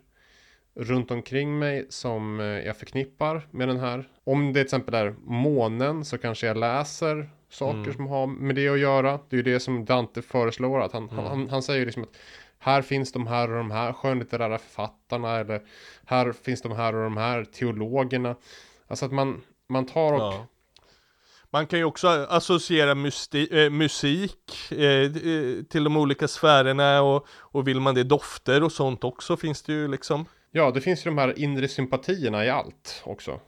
runt omkring mig som eh, jag förknippar med den här. Om det till exempel är månen så kanske jag läser saker mm. som har med det att göra. Det är ju det som Dante föreslår. Att han, mm. han, han säger liksom att här finns de här och de här skönlitterära författarna. Eller här finns de här och de här teologerna. Alltså att man, man tar och ja. Man kan ju också associera äh, musik äh, till de olika sfärerna och, och vill man det dofter och sånt också finns det ju liksom. Ja, det finns ju de här inre sympatierna i allt också.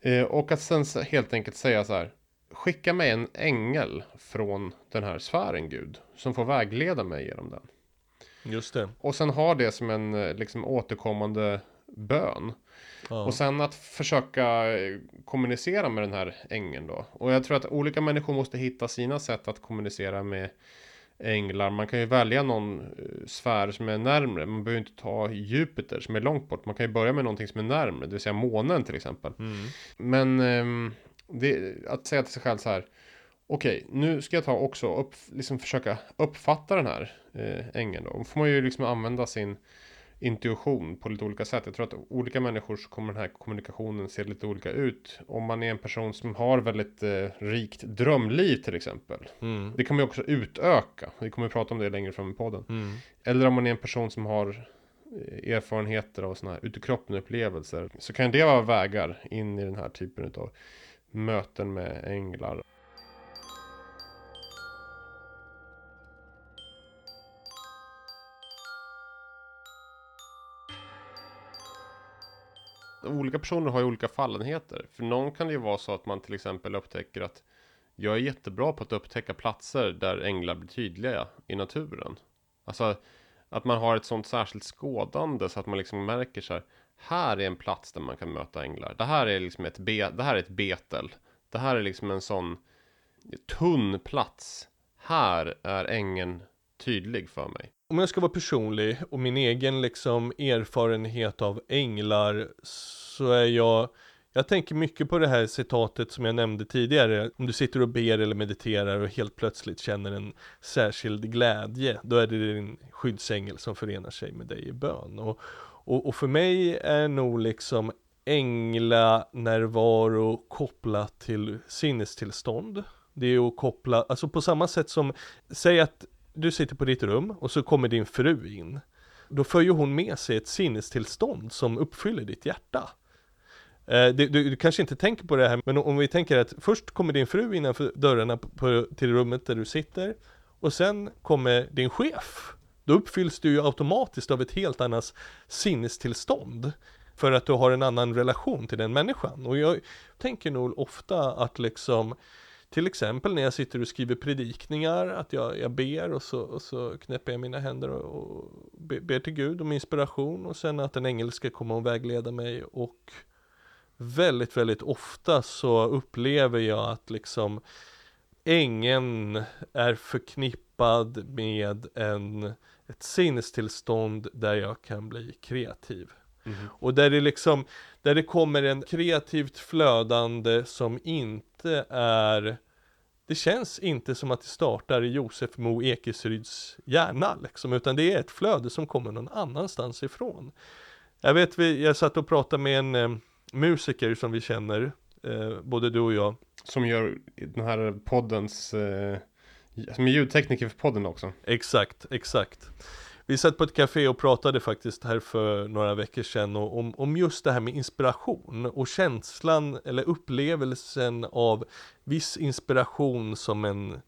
Eh, och att sen helt enkelt säga så här. Skicka mig en ängel från den här sfären Gud. Som får vägleda mig genom den. Just det. Och sen ha det som en liksom återkommande bön. Ja. Och sen att försöka kommunicera med den här ängeln då. Och jag tror att olika människor måste hitta sina sätt att kommunicera med änglar. Man kan ju välja någon eh, sfär som är närmre. Man behöver inte ta Jupiter som är långt bort. Man kan ju börja med någonting som är närmre, det vill säga månen till exempel. Mm. Men um, det, att säga till sig själv så här. Okej, okay, nu ska jag ta också upp, liksom försöka uppfatta den här eh, ängeln då. Då får man ju liksom använda sin intuition på lite olika sätt. Jag tror att olika människor så kommer den här kommunikationen se lite olika ut. Om man är en person som har väldigt eh, rikt drömliv till exempel. Mm. Det man ju också utöka. Vi kommer att prata om det längre fram i podden. Mm. Eller om man är en person som har eh, erfarenheter av sådana här utekroppen upplevelser. Så kan det vara vägar in i den här typen av möten med änglar. Olika personer har ju olika fallenheter. För någon kan det ju vara så att man till exempel upptäcker att jag är jättebra på att upptäcka platser där änglar blir tydliga i naturen. Alltså att man har ett sånt särskilt skådande så att man liksom märker så här. här är en plats där man kan möta änglar. Det här är liksom ett, be, det här är ett betel. Det här är liksom en sån tunn plats. Här är ängen tydlig för mig. Om jag ska vara personlig och min egen liksom erfarenhet av änglar så är jag jag tänker mycket på det här citatet som jag nämnde tidigare. Om du sitter och ber eller mediterar och helt plötsligt känner en särskild glädje, då är det din skyddsängel som förenar sig med dig i bön. Och, och, och för mig är nog liksom änglanärvaro kopplat till sinnestillstånd. Det är att koppla, alltså på samma sätt som, säg att du sitter på ditt rum och så kommer din fru in. Då för ju hon med sig ett sinnestillstånd som uppfyller ditt hjärta. Eh, du, du, du, kanske inte tänker på det här, men om vi tänker att först kommer din fru innanför dörrarna på, till rummet där du sitter och sen kommer din chef. Då uppfylls du ju automatiskt av ett helt annat sinnestillstånd för att du har en annan relation till den människan. Och jag tänker nog ofta att liksom till exempel när jag sitter och skriver predikningar, att jag, jag ber och så, och så knäpper jag mina händer och, och ber till Gud om inspiration och sen att en ängel ska komma och vägleda mig och väldigt, väldigt ofta så upplever jag att liksom ängeln är förknippad med en, ett sinnestillstånd där jag kan bli kreativ. Mm. Och där det liksom, där det kommer en kreativt flödande som inte är det känns inte som att det startar i Josef Mo Ekesryds hjärna liksom, utan det är ett flöde som kommer någon annanstans ifrån. Jag vet, vi, jag satt och pratade med en eh, musiker som vi känner, eh, både du och jag. Som gör den här poddens, eh, som är ljudtekniker för podden också. Exakt, exakt. Vi satt på ett café och pratade faktiskt här för några veckor sedan om, om just det här med inspiration och känslan eller upplevelsen av viss inspiration som en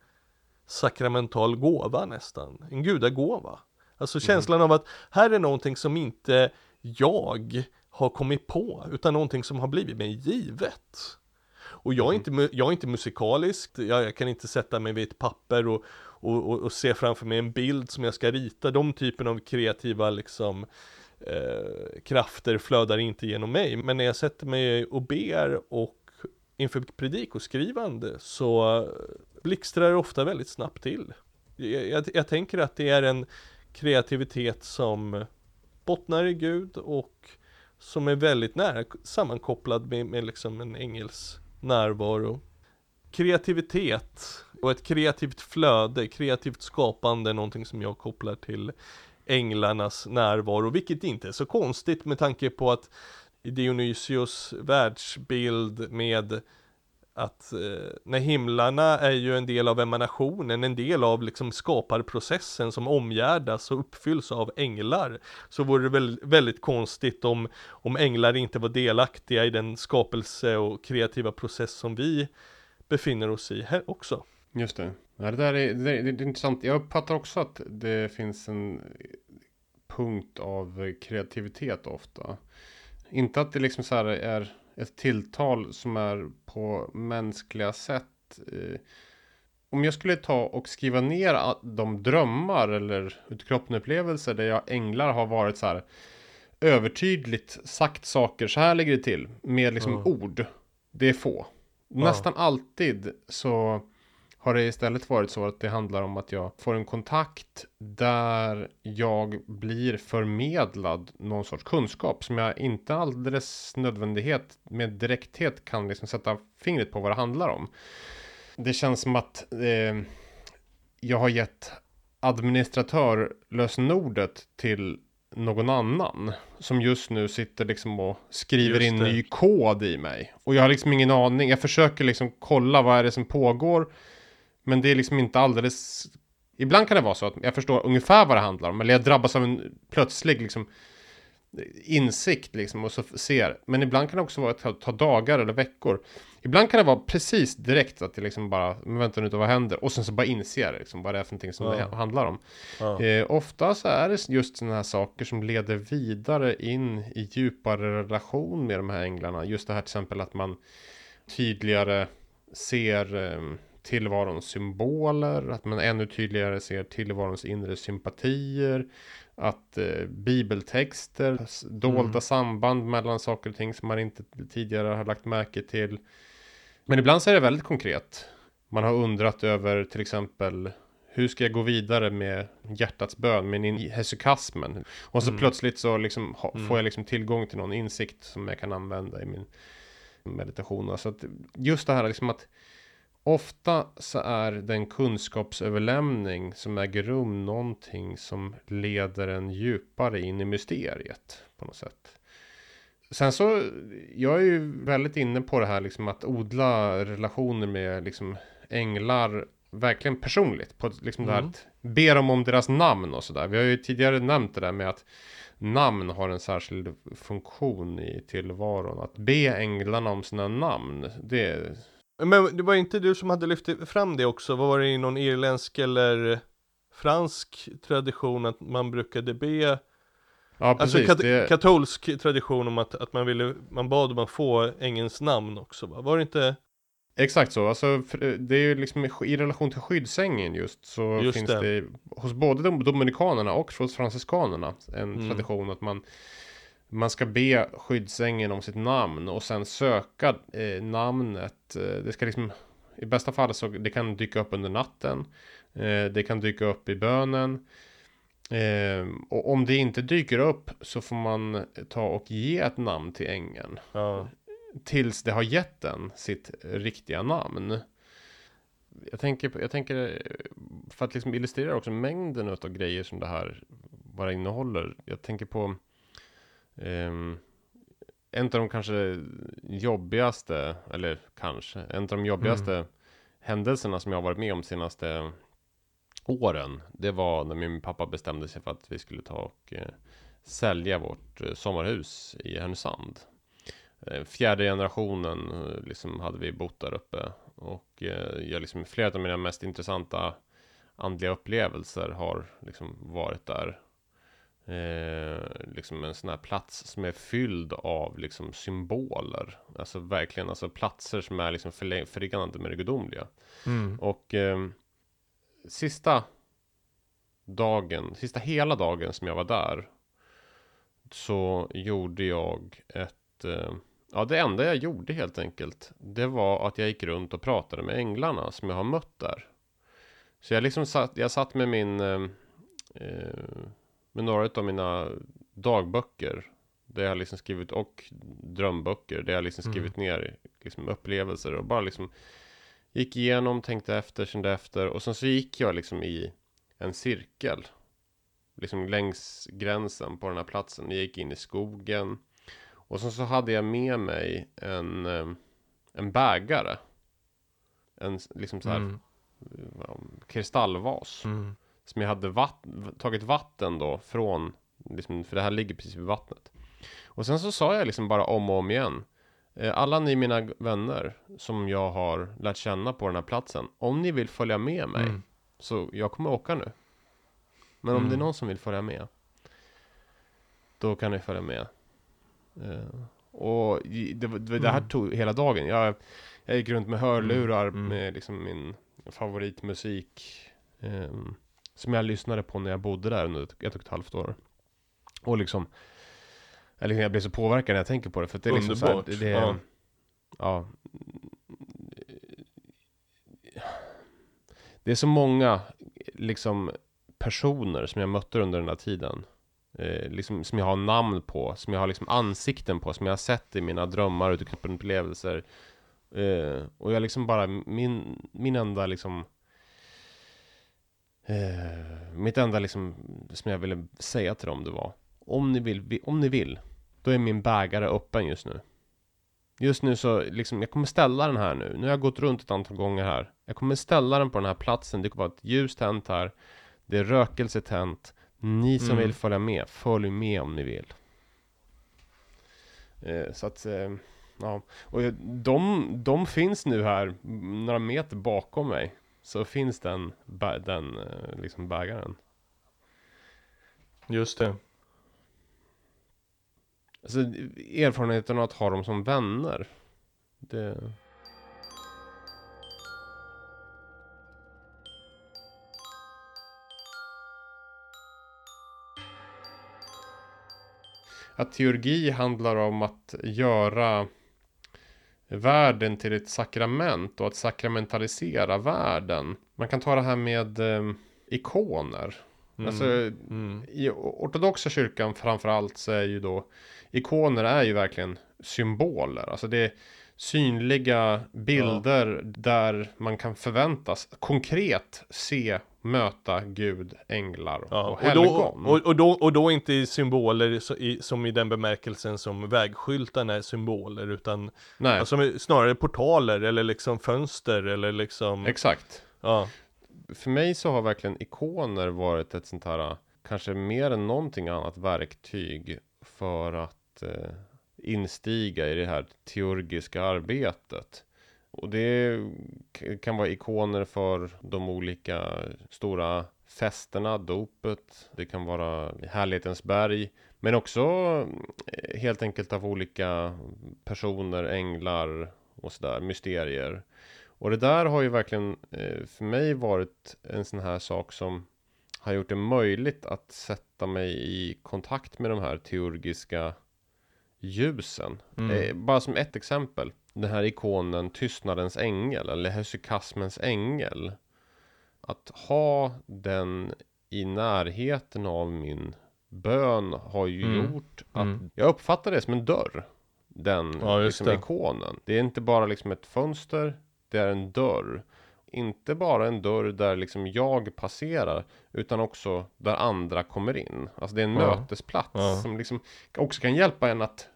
sakramental gåva nästan, en gudagåva. Alltså mm. känslan mm. av att här är någonting som inte jag har kommit på, utan någonting som har blivit mig givet. Och jag är mm. inte, jag är inte musikalisk, jag, jag kan inte sätta mig vid ett papper och, och, och, och, se framför mig en bild som jag ska rita. De typen av kreativa liksom eh, krafter flödar inte genom mig. Men när jag sätter mig och ber och inför predikoskrivande så blixtrar det ofta väldigt snabbt till. Jag, jag, jag tänker att det är en kreativitet som bottnar i Gud och som är väldigt nära sammankopplad med, med liksom en ängels närvaro. Kreativitet och ett kreativt flöde, kreativt skapande, någonting som jag kopplar till änglarnas närvaro, vilket inte är så konstigt med tanke på att Dionysios världsbild med att eh, när himlarna är ju en del av emanationen, en del av liksom skaparprocessen som omgärdas och uppfylls av änglar. Så vore det väl väldigt konstigt om, om änglar inte var delaktiga i den skapelse och kreativa process som vi befinner oss i här också. Just det. Ja, det där är, det, är, det är intressant. Jag uppfattar också att det finns en punkt av kreativitet ofta. Inte att det liksom så här är ett tilltal som är på mänskliga sätt. Eh, om jag skulle ta och skriva ner de drömmar eller utkroppnupplevelser där jag änglar har varit så här övertydligt sagt saker, så här ligger det till, med liksom mm. ord. Det är få. Nästan alltid så har det istället varit så att det handlar om att jag får en kontakt där jag blir förmedlad någon sorts kunskap som jag inte alldeles nödvändighet med direkthet kan liksom sätta fingret på vad det handlar om. Det känns som att eh, jag har gett administratörlösenordet till någon annan som just nu sitter liksom och skriver in ny kod i mig. Och jag har liksom ingen aning. Jag försöker liksom kolla vad är det som pågår. Men det är liksom inte alldeles... Ibland kan det vara så att jag förstår ungefär vad det handlar om. Eller jag drabbas av en plötslig liksom insikt liksom och så ser. Men ibland kan det också vara att ta dagar eller veckor. Ibland kan det vara precis direkt att det liksom bara, men vänta nu, vad händer? Och sen så bara inser liksom vad det är för någonting som ja. det handlar om. Ja. Eh, ofta så är det just sådana här saker som leder vidare in i djupare relation med de här änglarna. Just det här till exempel att man tydligare ser eh, tillvarons symboler, att man ännu tydligare ser tillvarons inre sympatier, att eh, bibeltexter, dolda mm. samband mellan saker och ting som man inte tidigare har lagt märke till. Men ibland så är det väldigt konkret. Man har undrat över till exempel hur ska jag gå vidare med hjärtats bön, med hesykasmen? Och så mm. plötsligt så liksom ha, mm. får jag liksom tillgång till någon insikt som jag kan använda i min meditation. Så att just det här liksom att ofta så är den kunskapsöverlämning som äger rum någonting som leder en djupare in i mysteriet på något sätt. Sen så, jag är ju väldigt inne på det här liksom att odla relationer med liksom änglar verkligen personligt. På liksom mm. det här mm. att be dem om deras namn och sådär. Vi har ju tidigare nämnt det där med att namn har en särskild funktion i tillvaron. Att be änglarna om sina namn, det... Men det var inte du som hade lyft fram det också? Vad var det i någon irländsk eller fransk tradition att man brukade be Ja alltså, precis Alltså kat det... katolsk tradition om att, att man ville, man bad om att få ängens namn också va? Var det inte? Exakt så, alltså det är ju liksom i relation till skyddsängen just så just finns det. det hos både de dominikanerna och hos franciskanerna en mm. tradition att man man ska be skyddsängen om sitt namn och sen söka eh, namnet. Eh, det ska liksom i bästa fall så det kan dyka upp under natten. Eh, det kan dyka upp i bönen. Eh, och om det inte dyker upp så får man ta och ge ett namn till ängeln. Ja tills det har gett den sitt riktiga namn. Jag tänker, jag tänker för att liksom illustrera också mängden av grejer som det här bara innehåller. Jag tänker på um, en av de kanske jobbigaste, eller kanske, en av de jobbigaste mm. händelserna som jag har varit med om senaste åren. Det var när min pappa bestämde sig för att vi skulle ta och eh, sälja vårt eh, sommarhus i Härnösand. Eh, fjärde generationen eh, liksom hade vi bott där uppe. Och eh, jag liksom, flera av mina mest intressanta andliga upplevelser har liksom varit där. Eh, liksom en sån här plats som är fylld av liksom symboler. Alltså verkligen alltså platser som är liksom förenade med det gudomliga. Mm. Och eh, sista dagen, sista hela dagen som jag var där. Så gjorde jag ett eh, Ja, det enda jag gjorde helt enkelt, det var att jag gick runt och pratade med änglarna som jag har mött där. Så jag liksom satt, jag satt med min, eh, eh med några av mina dagböcker. Där jag liksom skrivit, och drömböcker, där jag liksom mm. skrivit mm. ner liksom upplevelser och bara liksom gick igenom, tänkte efter, kände efter och sen så gick jag liksom i en cirkel. Liksom längs gränsen på den här platsen. Jag gick in i skogen. Och sen så hade jag med mig en, eh, en bägare. En liksom så här mm. kristallvas. Mm. Som jag hade vatt tagit vatten då från, liksom, för det här ligger precis vid vattnet. Och sen så sa jag liksom bara om och om igen. Eh, alla ni mina vänner som jag har lärt känna på den här platsen. Om ni vill följa med mig. Mm. Så jag kommer åka nu. Men om det är mm. någon som vill följa med. Då kan ni följa med. Uh, och det, det, det här mm. tog hela dagen. Jag, jag gick runt med hörlurar mm. med liksom min favoritmusik. Um, som jag lyssnade på när jag bodde där under ett, ett och ett halvt år. Och liksom, eller jag blir så påverkad när jag tänker på det. För det är liksom Underbart. så här, det, det, ja. ja. Det är så många liksom personer som jag mötte under den här tiden eh, liksom, som jag har namn på, som jag har liksom ansikten på, som jag har sett i mina drömmar och upplevelser. Eh, och jag liksom bara, min, min enda liksom eh, Mitt enda liksom som jag ville säga till dem det var Om ni vill, om ni vill Då är min bägare öppen just nu Just nu så liksom, jag kommer ställa den här nu Nu har jag gått runt ett antal gånger här Jag kommer ställa den på den här platsen Det kommer vara ett ljus tänt här Det är rökelse tänt ni som mm. vill följa med, följ med om ni vill. Eh, så att, eh, ja. Och de, de finns nu här, några meter bakom mig så finns den, den eh, liksom bägaren. Just det. Alltså erfarenheten att ha dem som vänner. Det... Att teurgi handlar om att göra världen till ett sakrament och att sakramentalisera världen. Man kan ta det här med eh, ikoner. Mm. Alltså Mm. i ortodoxa kyrkan framförallt så är ju då ikoner är ju verkligen symboler. Alltså det synliga bilder där man kan förväntas konkret se, möta Gud, änglar Ja, och och, då, helgon. och, och, då, och då inte i symboler så i, som i den bemärkelsen som vägskyltarna är symboler utan Nej, alltså, snarare portaler eller liksom fönster eller liksom exakt. ja, För mig så har verkligen ikoner varit ett sånt här, kanske mer än någonting annat verktyg för att eh, instiga i det här teurgiska arbetet. Och det kan vara ikoner för de olika stora festerna, dopet, det kan vara härlighetens berg, men också eh, helt enkelt av olika personer, änglar och sådär, mysterier. Och det där har ju verkligen eh, för mig varit en sån här sak som har gjort det möjligt att sätta mig i kontakt med de här teurgiska ljusen. Mm. Eh, bara som ett exempel. Den här ikonen Tystnadens ängel eller Hesychasmens ängel. Att ha den i närheten av min bön har ju Mm. gjort att Mm. jag uppfattar det som en dörr. Den Ja, liksom, det. ikonen. Det är inte bara liksom ett fönster, det är en dörr. Inte bara en dörr där liksom jag passerar, utan också där andra kommer in. Alltså det är en Ja. mötesplats Ja. som liksom också kan hjälpa en att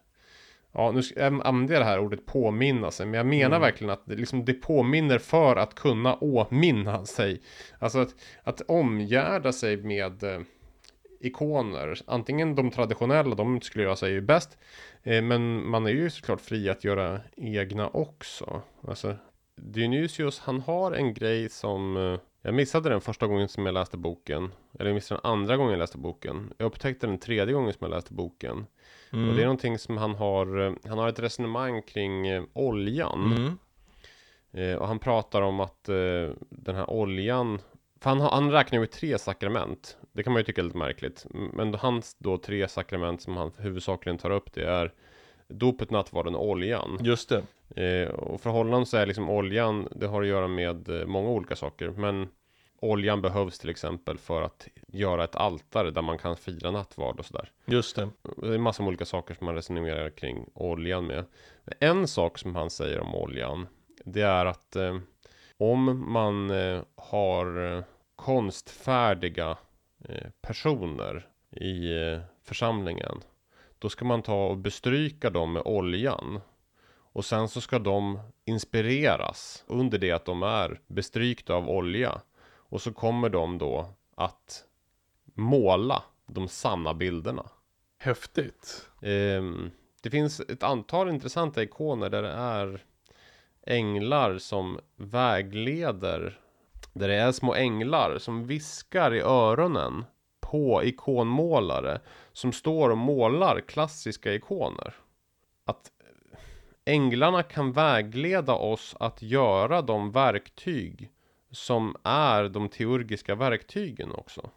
Ja, nu använder jag det här ordet påminna sig, men jag menar Mm. verkligen att det, liksom, det påminner för att kunna åminna sig. Alltså att, att omgärda sig med eh, ikoner. Antingen de traditionella, de skulle jag säga är bäst. Eh, men man är ju såklart fri att göra egna också. Alltså, Dionysius, han har en grej som eh, jag missade den första gången som jag läste boken. Eller jag missade den andra gången jag läste boken. Jag upptäckte den tredje gången som jag läste boken. Mm. Och det är någonting som han har, eh, han har ett resonemang kring eh, oljan. Mm. Eh, och han pratar om att eh, den här oljan, för han, har- han räknar med tre sakrament. Det kan man ju tycka är lite märkligt. Men hans då tre sakrament som han huvudsakligen tar upp det är dopet, nattvarden och oljan. Just det. Eh, och för honom så är liksom oljan, det har att göra med eh, många olika saker. Men oljan behövs till exempel för att göra ett altare där man kan fira nattvard och sådär. Just det. Det är massor med olika saker som man resonerar kring oljan med. En sak som han säger om oljan, det är att eh, om man eh, har eh, konstfärdiga eh, personer i eh, församlingen, då ska man ta och bestryka dem med oljan. Och sen så ska de inspireras under det att de är bestrykta av olja. Och så kommer de då att måla de sanna bilderna. Häftigt. Ehm, det finns ett antal intressanta ikoner där det är änglar som vägleder. Där det är små änglar som viskar i öronen på ikonmålare som står och målar klassiska ikoner. Att änglarna kan vägleda oss att göra de verktyg som är de teurgiska verktygen också.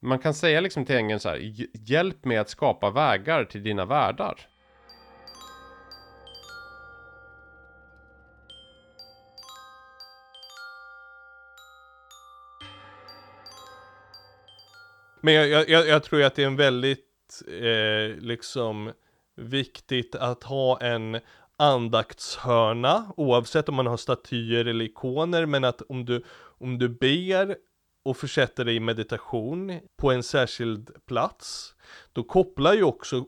Man kan säga liksom till ängeln så här, hjälp mig att skapa vägar till dina världar. Men jag, jag- jag, tror ju att det är en väldigt, eh, liksom, viktigt att ha en andaktshörna, oavsett om man har statyer eller ikoner, men att om du, om du ber och försätter dig i meditation på en särskild plats, då kopplar ju också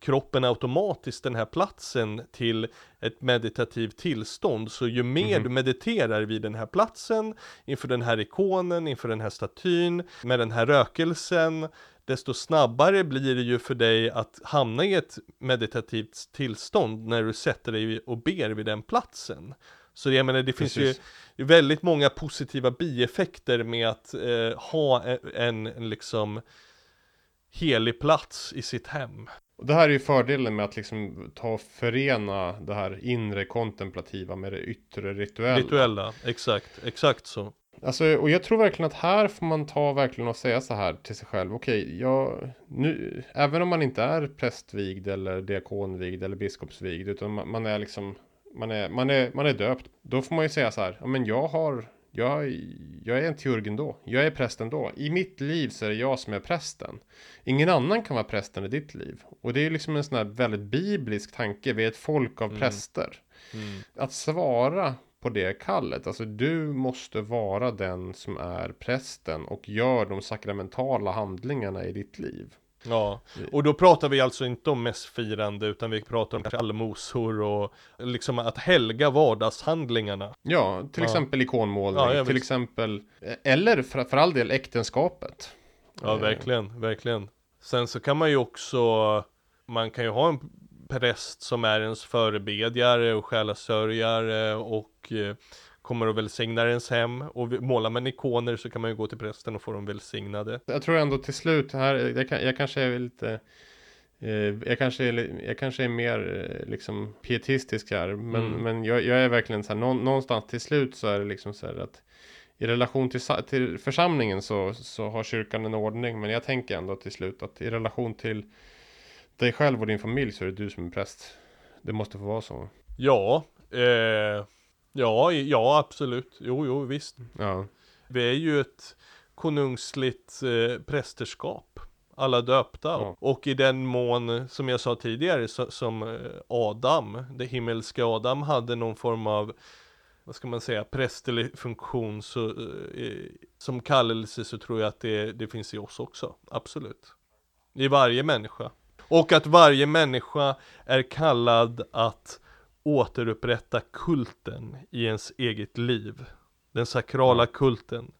kroppen automatiskt den här platsen till ett meditativt tillstånd. Så ju mer Mhm. du mediterar vid den här platsen, inför den här ikonen, inför den här statyn, med den här rökelsen, desto snabbare blir det ju för dig att hamna i ett meditativt tillstånd när du sätter dig och ber vid den platsen. Så jag menar, det finns Precis. ju väldigt många positiva bieffekter med att eh, ha en, en liksom helig plats i sitt hem. Det här är ju fördelen med att liksom ta och förena det här inre kontemplativa med det yttre rituella. Rituella, exakt, exakt så. Alltså, och jag tror verkligen att här får man ta verkligen och säga så här till sig själv. Okej, okay, jag, nu, även om man inte är prästvigd eller diakonvigd eller biskopsvigd, utan man, man är liksom, man är, man är, man är döpt. Då får man ju säga så här, ja men jag har, jag, jag är en teurg ändå. Jag är präst ändå. I mitt liv så är det jag som är prästen. Ingen annan kan vara prästen i ditt liv. Och det är liksom en sån här väldigt biblisk tanke. Vi är ett folk av mm. präster. Mm. Att svara på det kallet. Alltså du måste vara den som är prästen och gör de sakramentala handlingarna i ditt liv. Ja, och då pratar vi alltså inte om mässfirande utan vi pratar om allmosor och liksom att helga vardagshandlingarna. Ja, till ja. exempel ikonmålning, ja, till exempel, eller för, för all del äktenskapet. Ja, verkligen, verkligen. Sen så kan man ju också, man kan ju ha en präst som är ens förebedjare och själasörjare och eh, kommer att välsigna ens hem och målar man ikoner så kan man ju gå till prästen och få dem välsignade. Jag tror ändå till slut här, jag, jag kanske är lite eh, jag kanske, är, jag kanske är mer eh, liksom pietistisk här, men, mm. men jag, jag, är verkligen så här, någonstans till slut så är det liksom så här att i relation till, till församlingen så, så har kyrkan en ordning, men jag tänker ändå till slut att i relation till dig själv och din familj så är det du som är präst. Det måste få vara så. Ja, eh, ja, ja absolut. Jo, jo, visst. Ja. Vi är ju ett konungsligt eh, prästerskap. Alla döpta. Ja. Och i den mån, som jag sa tidigare, så, som eh, Adam, det himmelska Adam hade någon form av vad ska man säga, prästerlig funktion så, eh, som kallelse så tror jag att det, det finns i oss också, absolut. I varje människa. Och att varje människa är kallad att återupprätta kulten i ens eget liv. Den sakrala kulten.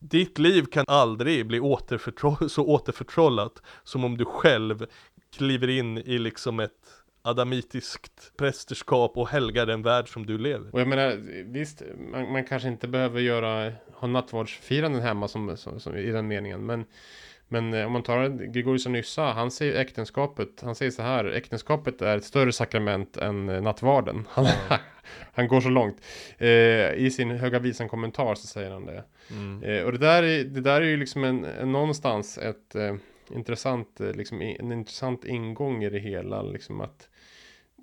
Ditt liv kan aldrig bli återförtro så återförtrollat som om du själv kliver in i liksom ett adamitiskt prästerskap och helgar den värld som du lever. Och jag menar, visst, man, man kanske inte behöver göra, ha nattvardsfiranden hemma som, som, som, i den meningen, men men eh, om man tar Gregorius av Nyssa, han säger äktenskapet, han säger så här, äktenskapet är ett större sakrament än eh, nattvarden. *laughs* Han, mm. han går så långt. Eh, I sin Höga Visan kommentar så säger han det. Mm. Eh, och det där, är, det där är ju liksom en, en någonstans ett eh, intressant, eh, liksom, en intressant ingång i det hela. Liksom att,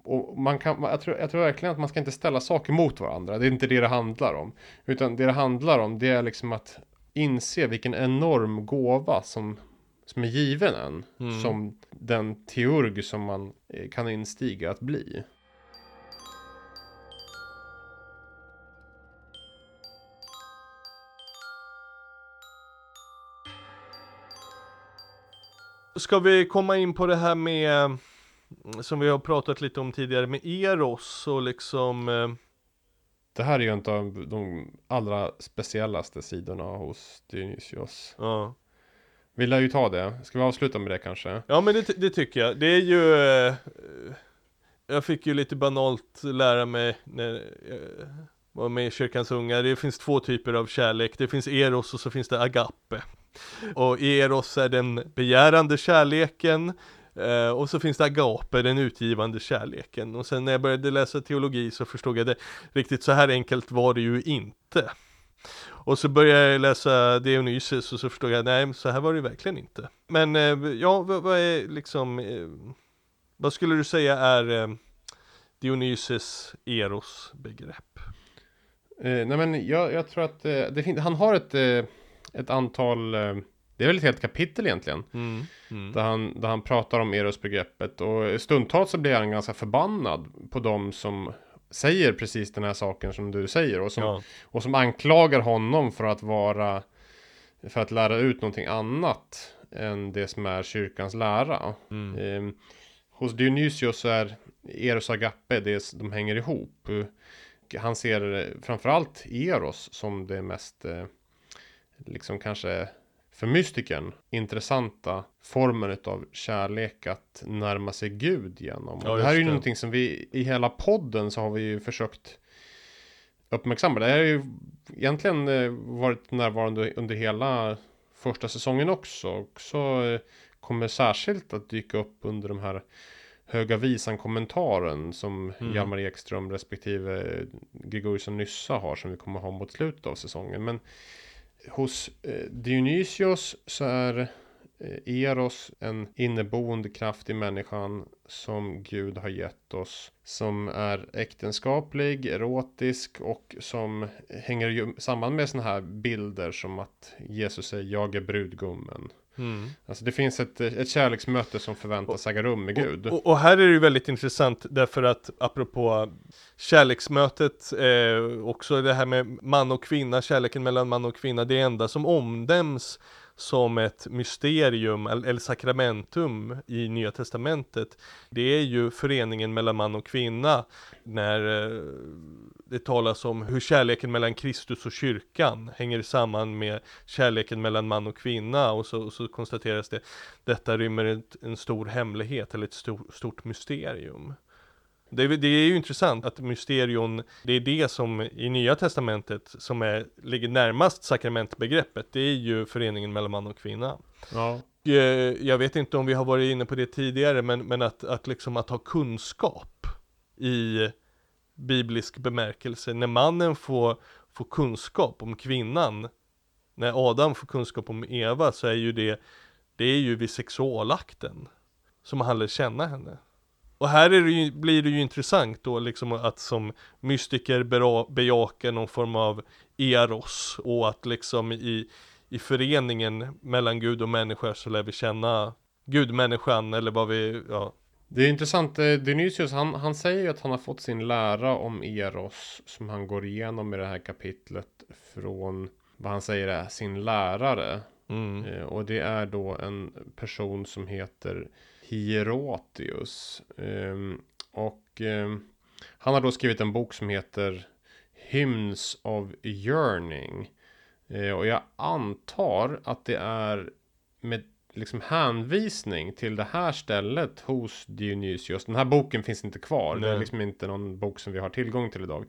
och man kan, jag, tror, jag tror verkligen att man ska inte ställa saker mot varandra. Det är inte det det handlar om. Utan det det handlar om det är liksom att inse vilken enorm gåva som, som är given en. Mm. Som den teurg som man eh, kan instiga att bli. Ska vi komma in på det här med som vi har pratat lite om tidigare med Eros och liksom eh, det här är ju en av de allra speciellaste sidorna hos Dionysios. Ja. Vi lär ju ta det. Ska vi avsluta med det kanske? Ja men det, det tycker jag. Det är ju... Eh, jag fick ju lite banalt lära mig när jag var med i Kyrkans Unga. Det finns två typer av kärlek. Det finns Eros och så finns det Agape. Och Eros är den begärande kärleken Uh, och så finns det agape, den utgivande kärleken. Och sen när jag började läsa teologi så förstod jag det riktigt så här enkelt var det ju inte. Och så började jag läsa Dionysus och så förstod jag, nej så här var det verkligen inte. Men uh, ja, vad, vad, är liksom, uh, vad skulle du säga är uh, eros begrepp? nej men jag, jag tror att det han har ett, ett antal det är väl ett helt kapitel egentligen. Mm, mm. Där, han, där han pratar om Eros-begreppet. Och stundtals så blir han ganska förbannad på dem som säger precis den här saken som du säger. Och som, ja. och som anklagar honom för att vara för att lära ut någonting annat än det som är kyrkans lära. Mm. Eh, hos Dionysios så är Eros och Agape, det, de hänger ihop. Han ser framförallt Eros som det mest, eh, liksom kanske för mystikern intressanta formen av kärlek att närma sig Gud genom. Ja, det här är ju det. någonting som vi i hela podden så har vi ju försökt uppmärksamma. Det här har ju egentligen eh, varit närvarande under hela första säsongen också. Och så eh, kommer särskilt att dyka upp under de här Höga Visan-kommentaren som Mm. Hjalmar Ekström respektive Gregoriusson Nyssa har som vi kommer ha mot slutet av säsongen. Men hos eh, Dionysios så är eh, Eros en inneboende kraft i människan som Gud har gett oss. Som är äktenskaplig, erotisk och som hänger ju samman med sådana här bilder som att Jesus säger jag är brudgummen. Mm. Alltså det finns ett, ett kärleksmöte som förväntas äga rum med Gud. Och, och, här är det ju väldigt intressant därför att apropå kärleksmötet, eh, också det här med man och kvinna, kärleken mellan man och kvinna, det enda som omnämns som ett mysterium eller sakramentum i Nya Testamentet. Det är ju föreningen mellan man och kvinna När eh, det talas om hur kärleken mellan Kristus och kyrkan hänger samman med kärleken mellan man och kvinna och så, och så konstateras det Detta rymmer ett, en stor hemlighet eller ett stor, stort mysterium det, är- det är ju intressant att mysterion, det är det som i Nya Testamentet som är, ligger närmast sakramentbegreppet, det är ju föreningen mellan man och kvinna. Ja, Eh, Jag vet inte om vi har varit inne på det tidigare, men, men att, att liksom att ha kunskap i biblisk bemärkelse, när mannen får, får kunskap om kvinnan, när Adam får kunskap om Eva, så är ju det, det är ju vid sexualakten som han lär känna henne. Och här är det ju, blir det ju intressant då liksom att som mystiker bejaka någon form av eros och att liksom i, i föreningen mellan Gud och människa så lär vi känna gudmänniskan eller vad vi, ja, Det är intressant, eh, Dionysius han, han säger ju att han har fått sin lära om Eros som han går igenom i det här kapitlet från vad han säger är sin lärare. mm, Eh, Och det är då en person som heter Hierotius, ehm, Och ehm, han har då skrivit en bok som heter Hymns of Yearning. Eh, Och jag antar att det är med liksom hänvisning till det här stället hos Dionysius. Den här boken finns inte kvar. Det är Nej. liksom inte någon bok som vi har tillgång till idag.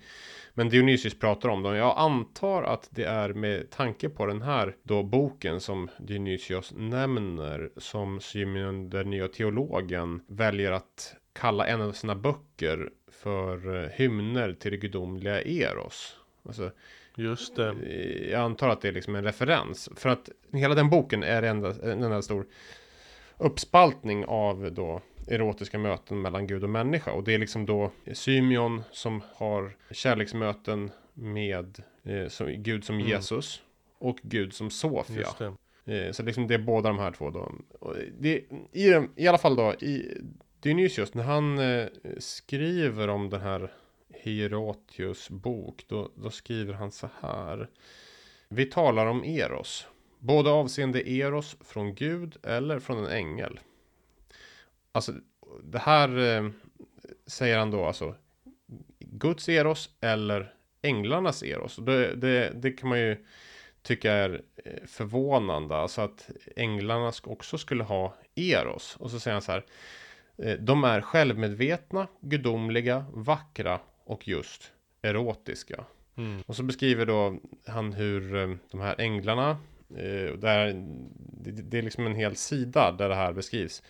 Men Dionysius pratar om dem. Jag antar att det är med tanke på den här då boken som Dionysius nämner som Symeon den nya teologen väljer att kalla en av sina böcker för eh, hymner till det gudomliga Eros. Alltså, just det. Eh, jag antar att det är liksom en referens. För att hela den boken är en enda, en enda stor uppspaltning av då erotiska möten mellan Gud och människa. Och det är liksom då Symeon som har kärleksmöten med eh, som, Gud som Mm. Jesus och Gud som Sofia. Eh, Så liksom det är båda de här två då. Och det, i, I alla fall då, i Dionysius, när han eh, skriver om den här Hieratius bok, då, då skriver han så här. Vi talar om Eros, både avseende Eros från Gud eller från en ängel. Alltså, det här eh, säger han då alltså Guds Eros eller änglarnas Eros. Det, det, det kan man ju tycka är eh, förvånande. Alltså att änglarna också skulle ha Eros. Och så säger han så här. Eh, de är självmedvetna, gudomliga, vackra och just erotiska. Mm. Och så beskriver då han hur eh, de här änglarna, eh, där, det, det är liksom en hel sida där det här beskrivs.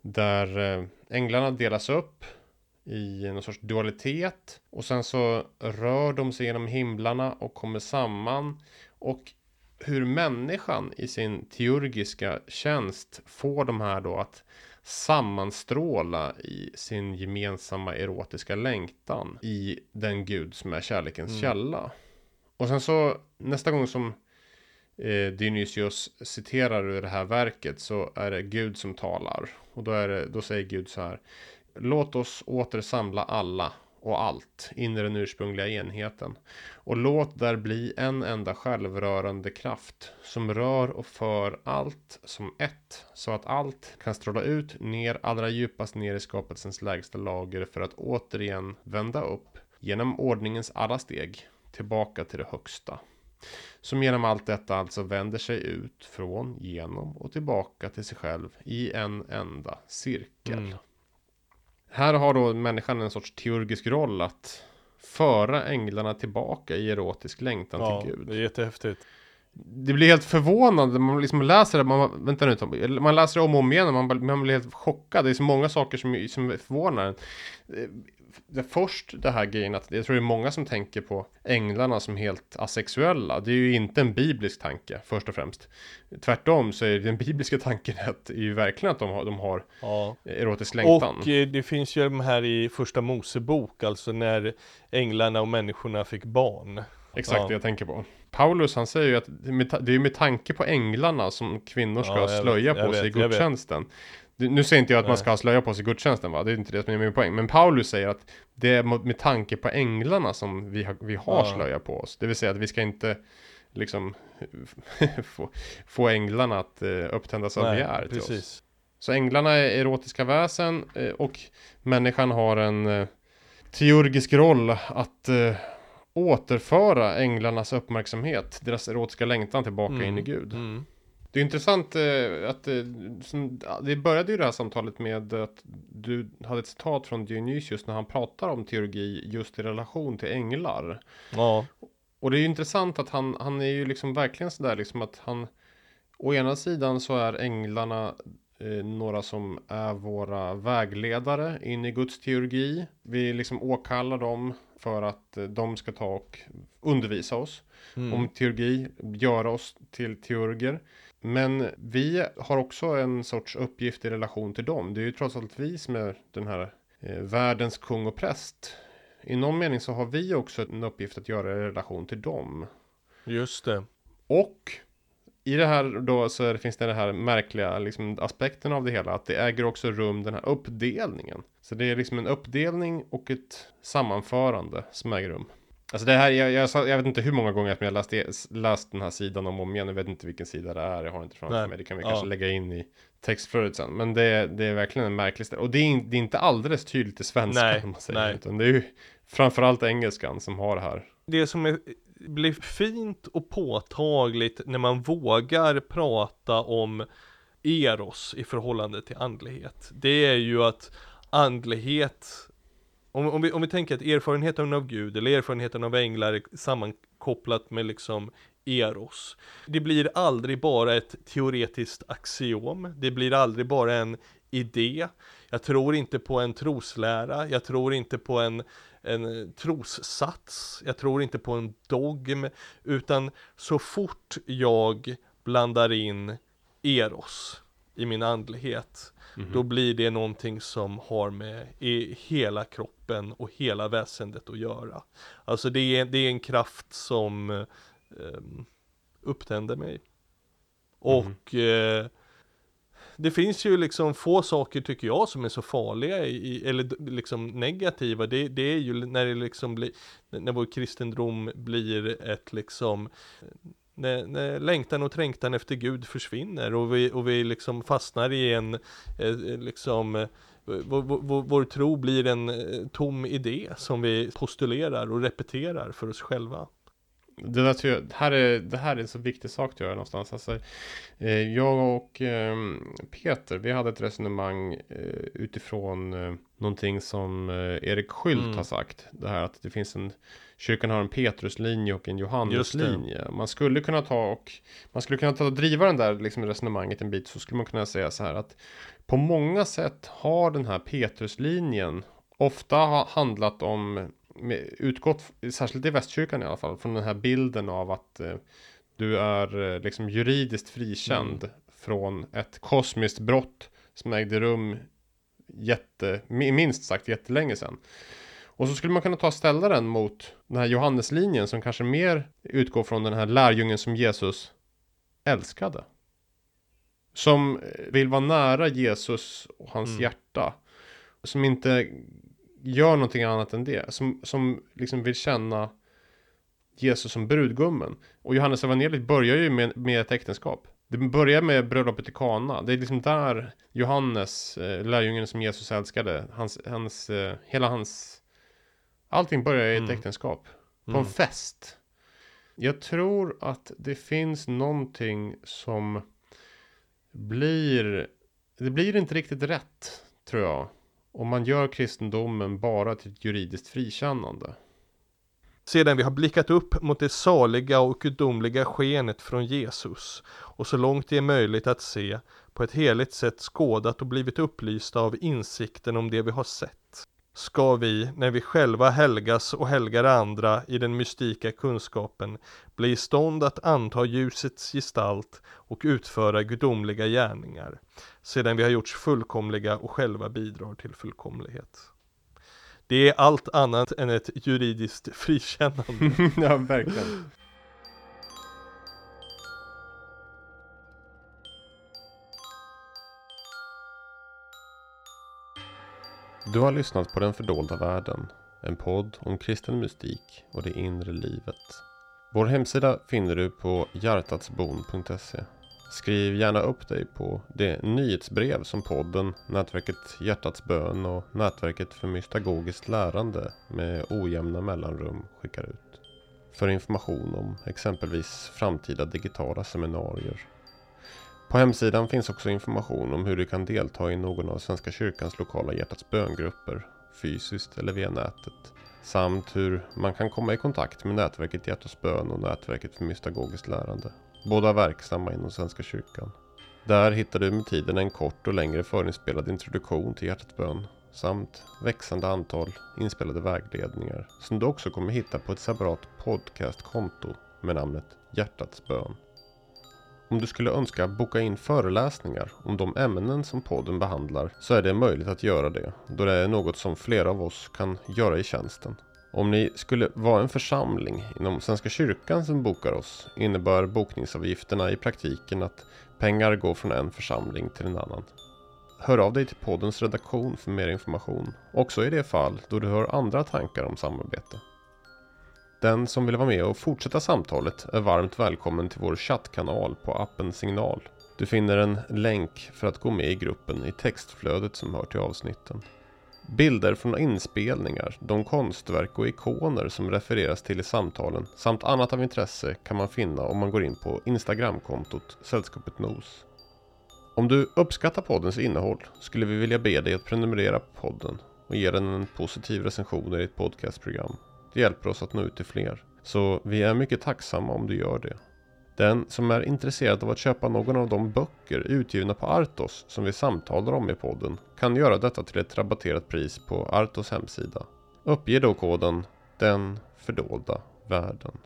Där eh, änglarna delas upp i någon sorts dualitet. Och sen så rör de sig genom himlarna och kommer samman. Och hur människan i sin teurgiska tjänst får de här då att sammanstråla i sin gemensamma erotiska längtan i den gud som är kärlekens Mm. källa. Och sen så nästa gång som eh, Dionysius citerar ur det här verket så är det Gud som talar. Och då, är det, då säger Gud så här. Låt oss åter samla alla och allt in i den ursprungliga enheten. Och låt där bli en enda självrörande kraft som rör och för allt som ett. Så att allt kan stråla ut ner allra djupast ner i skapelsens lägsta lager för att återigen vända upp genom ordningens alla steg tillbaka till det högsta. Som genom allt detta alltså vänder sig ut från, genom och tillbaka till sig själv i en enda cirkel. Mm. Här har då människan en sorts teurgisk roll att föra änglarna tillbaka i erotisk längtan Ja, till Gud. det är jättehäftigt. det blir helt förvånande, man liksom läser det, man, vänta nu man läser det om och om igen, man, man blir helt chockad, det är så många saker som, som förvånar en. Det, först det här grejen att jag tror det är många som tänker på änglarna som helt asexuella. Det är ju inte en biblisk tanke först och främst. Tvärtom så är den bibliska *laughs* tanken att, är ju verkligen att de har, de har ja. erotisk längtan. Och eh, det finns ju de här i första Mosebok, alltså när änglarna och människorna fick barn. Exakt ja. det jag tänker på. Paulus han säger ju att det är med tanke på änglarna som kvinnor ska ja, slöja vet, på sig vet, i gudstjänsten. Nu säger inte jag att Nej. man ska slöja på sig i gudstjänsten va, det är inte det som är min poäng. Men Paulus säger att det är med tanke på änglarna som vi har, vi har ja. slöja på oss. Det vill säga att vi ska inte liksom *laughs* få, få änglarna att uh, upptändas av begär till precis. oss. Så änglarna är erotiska väsen uh, och människan har en uh, teurgisk roll att återföra änglarnas uppmärksamhet, deras erotiska längtan tillbaka mm. in i Gud. Mm. Det är intressant eh, att eh, som, det började ju det här samtalet med att du hade ett citat från Dionysius när han pratar om teologi just i relation till änglar. Ja. Och det är ju intressant att han, han är ju liksom verkligen sådär liksom att han Å ena sidan så är änglarna eh, några som är våra vägledare in i Guds teologi. Vi liksom åkallar dem för att eh, de ska ta och undervisa oss mm. om teologi, göra oss till teologer. Men vi har också en sorts uppgift i relation till dem. Det är ju trots allt vi som är den här eh, världens kung och präst. I någon mening så har vi också en uppgift att göra i relation till dem. Just det. Och i det här då så finns det den här märkliga liksom, aspekten av det hela. Att det äger också rum den här uppdelningen. Så det är liksom en uppdelning och ett sammanförande som äger rum. Alltså det här, jag, jag, jag vet inte hur många gånger jag har läst, läst den här sidan om och om igen. Jag vet inte vilken sida det är. Jag har inte framför Nej. mig. Det kan vi ja. kanske lägga in i textflödet sen. Men det, det är verkligen en märklig ställe. Och det är, det är inte alldeles tydligt i svenska. Nej. Man säger, Nej. Utan det är ju framförallt engelskan som har det här. Det som är blir fint och påtagligt när man vågar prata om Eros i förhållande till andlighet. Det är ju att andlighet, om, om, vi, om vi tänker att erfarenheten av Gud eller erfarenheten av änglar är sammankopplat med liksom Eros. Det blir aldrig bara ett teoretiskt axiom, det blir aldrig bara en idé. Jag tror inte på en troslära, jag tror inte på en en trossats, jag tror inte på en dogm, utan så fort jag blandar in eros i min andlighet, mm -hmm. då blir det någonting som har med hela kroppen och hela väsendet att göra. Alltså det är, det är en kraft som eh, upptänder mig. Mm -hmm. Och eh, det finns ju liksom få saker tycker jag som är så farliga i, eller liksom negativa. Det, det är ju när det liksom blir, när vår kristendom blir ett liksom när, när längtan och trängtan efter Gud försvinner och vi, och vi liksom fastnar i en, eh, liksom vår, vår, vår, tro blir en eh, tom idé som vi postulerar och repeterar för oss själva. Det, där jag, det, här är, det här är en så viktig sak att göra någonstans. Alltså, eh, jag och eh, Peter, vi hade ett resonemang eh, utifrån eh, någonting som eh, Erik Skylt mm. har sagt. Det här att det finns en, kyrkan har en Petruslinje och en Johanneslinje. Man skulle kunna ta och, man skulle kunna ta och driva den där liksom, resonemanget en bit. Så skulle man kunna säga så här att på många sätt har den här Petruslinjen ofta handlat om utgått, särskilt i västkyrkan i alla fall, från den här bilden av att eh, du är eh, liksom juridiskt frikänd mm. från ett kosmiskt brott som ägde rum jätte, minst sagt jättelänge sedan. Och så skulle man kunna ta och ställa den mot den här Johanneslinjen som kanske mer utgår från den här lärjungen som Jesus älskade. Som vill vara nära Jesus och hans mm. hjärta. Som inte gör någonting annat än det. Som, som liksom vill känna Jesus som brudgummen. Och Johannes evangeliet börjar ju med, med ett äktenskap. Det börjar med bröllopet i Kana. Det är liksom där Johannes, eh, lärjungen som Jesus älskade, hans, hans, eh, hela hans, allting börjar i ett mm. äktenskap. På mm. en fest. Jag tror att det finns någonting som blir, det blir inte riktigt rätt, tror jag. Om man gör kristendomen bara till ett juridiskt frikännande. Sedan vi har blickat upp mot det saliga och gudomliga skenet från Jesus och så långt det är möjligt att se på ett heligt sätt skådat och blivit upplysta av insikten om det vi har sett ska vi, när vi själva helgas och helgar andra i den mystika kunskapen, bli i stånd att anta ljusets gestalt och utföra gudomliga gärningar, sedan vi har gjorts fullkomliga och själva bidrar till fullkomlighet. Det är allt annat än ett juridiskt *laughs* frikännande. ja, verkligen. Du har lyssnat på Den fördolda världen. En podd om kristen mystik och det inre livet. Vår hemsida finner du på hjärtatsbon.se. Skriv gärna upp dig på det nyhetsbrev som podden, nätverket Hjärtats bön och nätverket för mystagogiskt lärande med ojämna mellanrum skickar ut. För information om exempelvis framtida digitala seminarier. På hemsidan finns också information om hur du kan delta i någon av Svenska kyrkans lokala Hjärtats böngrupper, fysiskt eller via nätet. Samt hur man kan komma i kontakt med nätverket Hjärtats bön och nätverket för mystagogiskt lärande. Båda verksamma inom Svenska kyrkan. Där hittar du med tiden en kort och längre förinspelad introduktion till Hjärtats bön samt växande antal inspelade vägledningar som du också kommer hitta på ett separat podcastkonto med namnet Hjärtats bön. Om du skulle önska boka in föreläsningar om de ämnen som podden behandlar så är det möjligt att göra det då det är något som flera av oss kan göra i tjänsten. Om ni skulle vara en församling inom Svenska kyrkan som bokar oss innebär bokningsavgifterna i praktiken att pengar går från en församling till en annan. Hör av dig till poddens redaktion för mer information, också i det fall då du har andra tankar om samarbete. Den som vill vara med och fortsätta samtalet är varmt välkommen till vår chattkanal på appen Signal. Du finner en länk för att gå med i gruppen i textflödet som hör till avsnitten. Bilder från inspelningar, de konstverk och ikoner som refereras till i samtalen samt annat av intresse kan man finna om man går in på Instagramkontot Sällskapet Nos. Om du uppskattar poddens innehåll skulle vi vilja be dig att prenumerera på podden och ge den en positiv recension i ditt podcastprogram. Det hjälper oss att nå ut till fler. Så vi är mycket tacksamma om du gör det. Den som är intresserad av att köpa någon av de böcker utgivna på Artos som vi samtalar om i podden kan göra detta till ett rabatterat pris på Artos hemsida. Uppge då koden Den fördolda världen.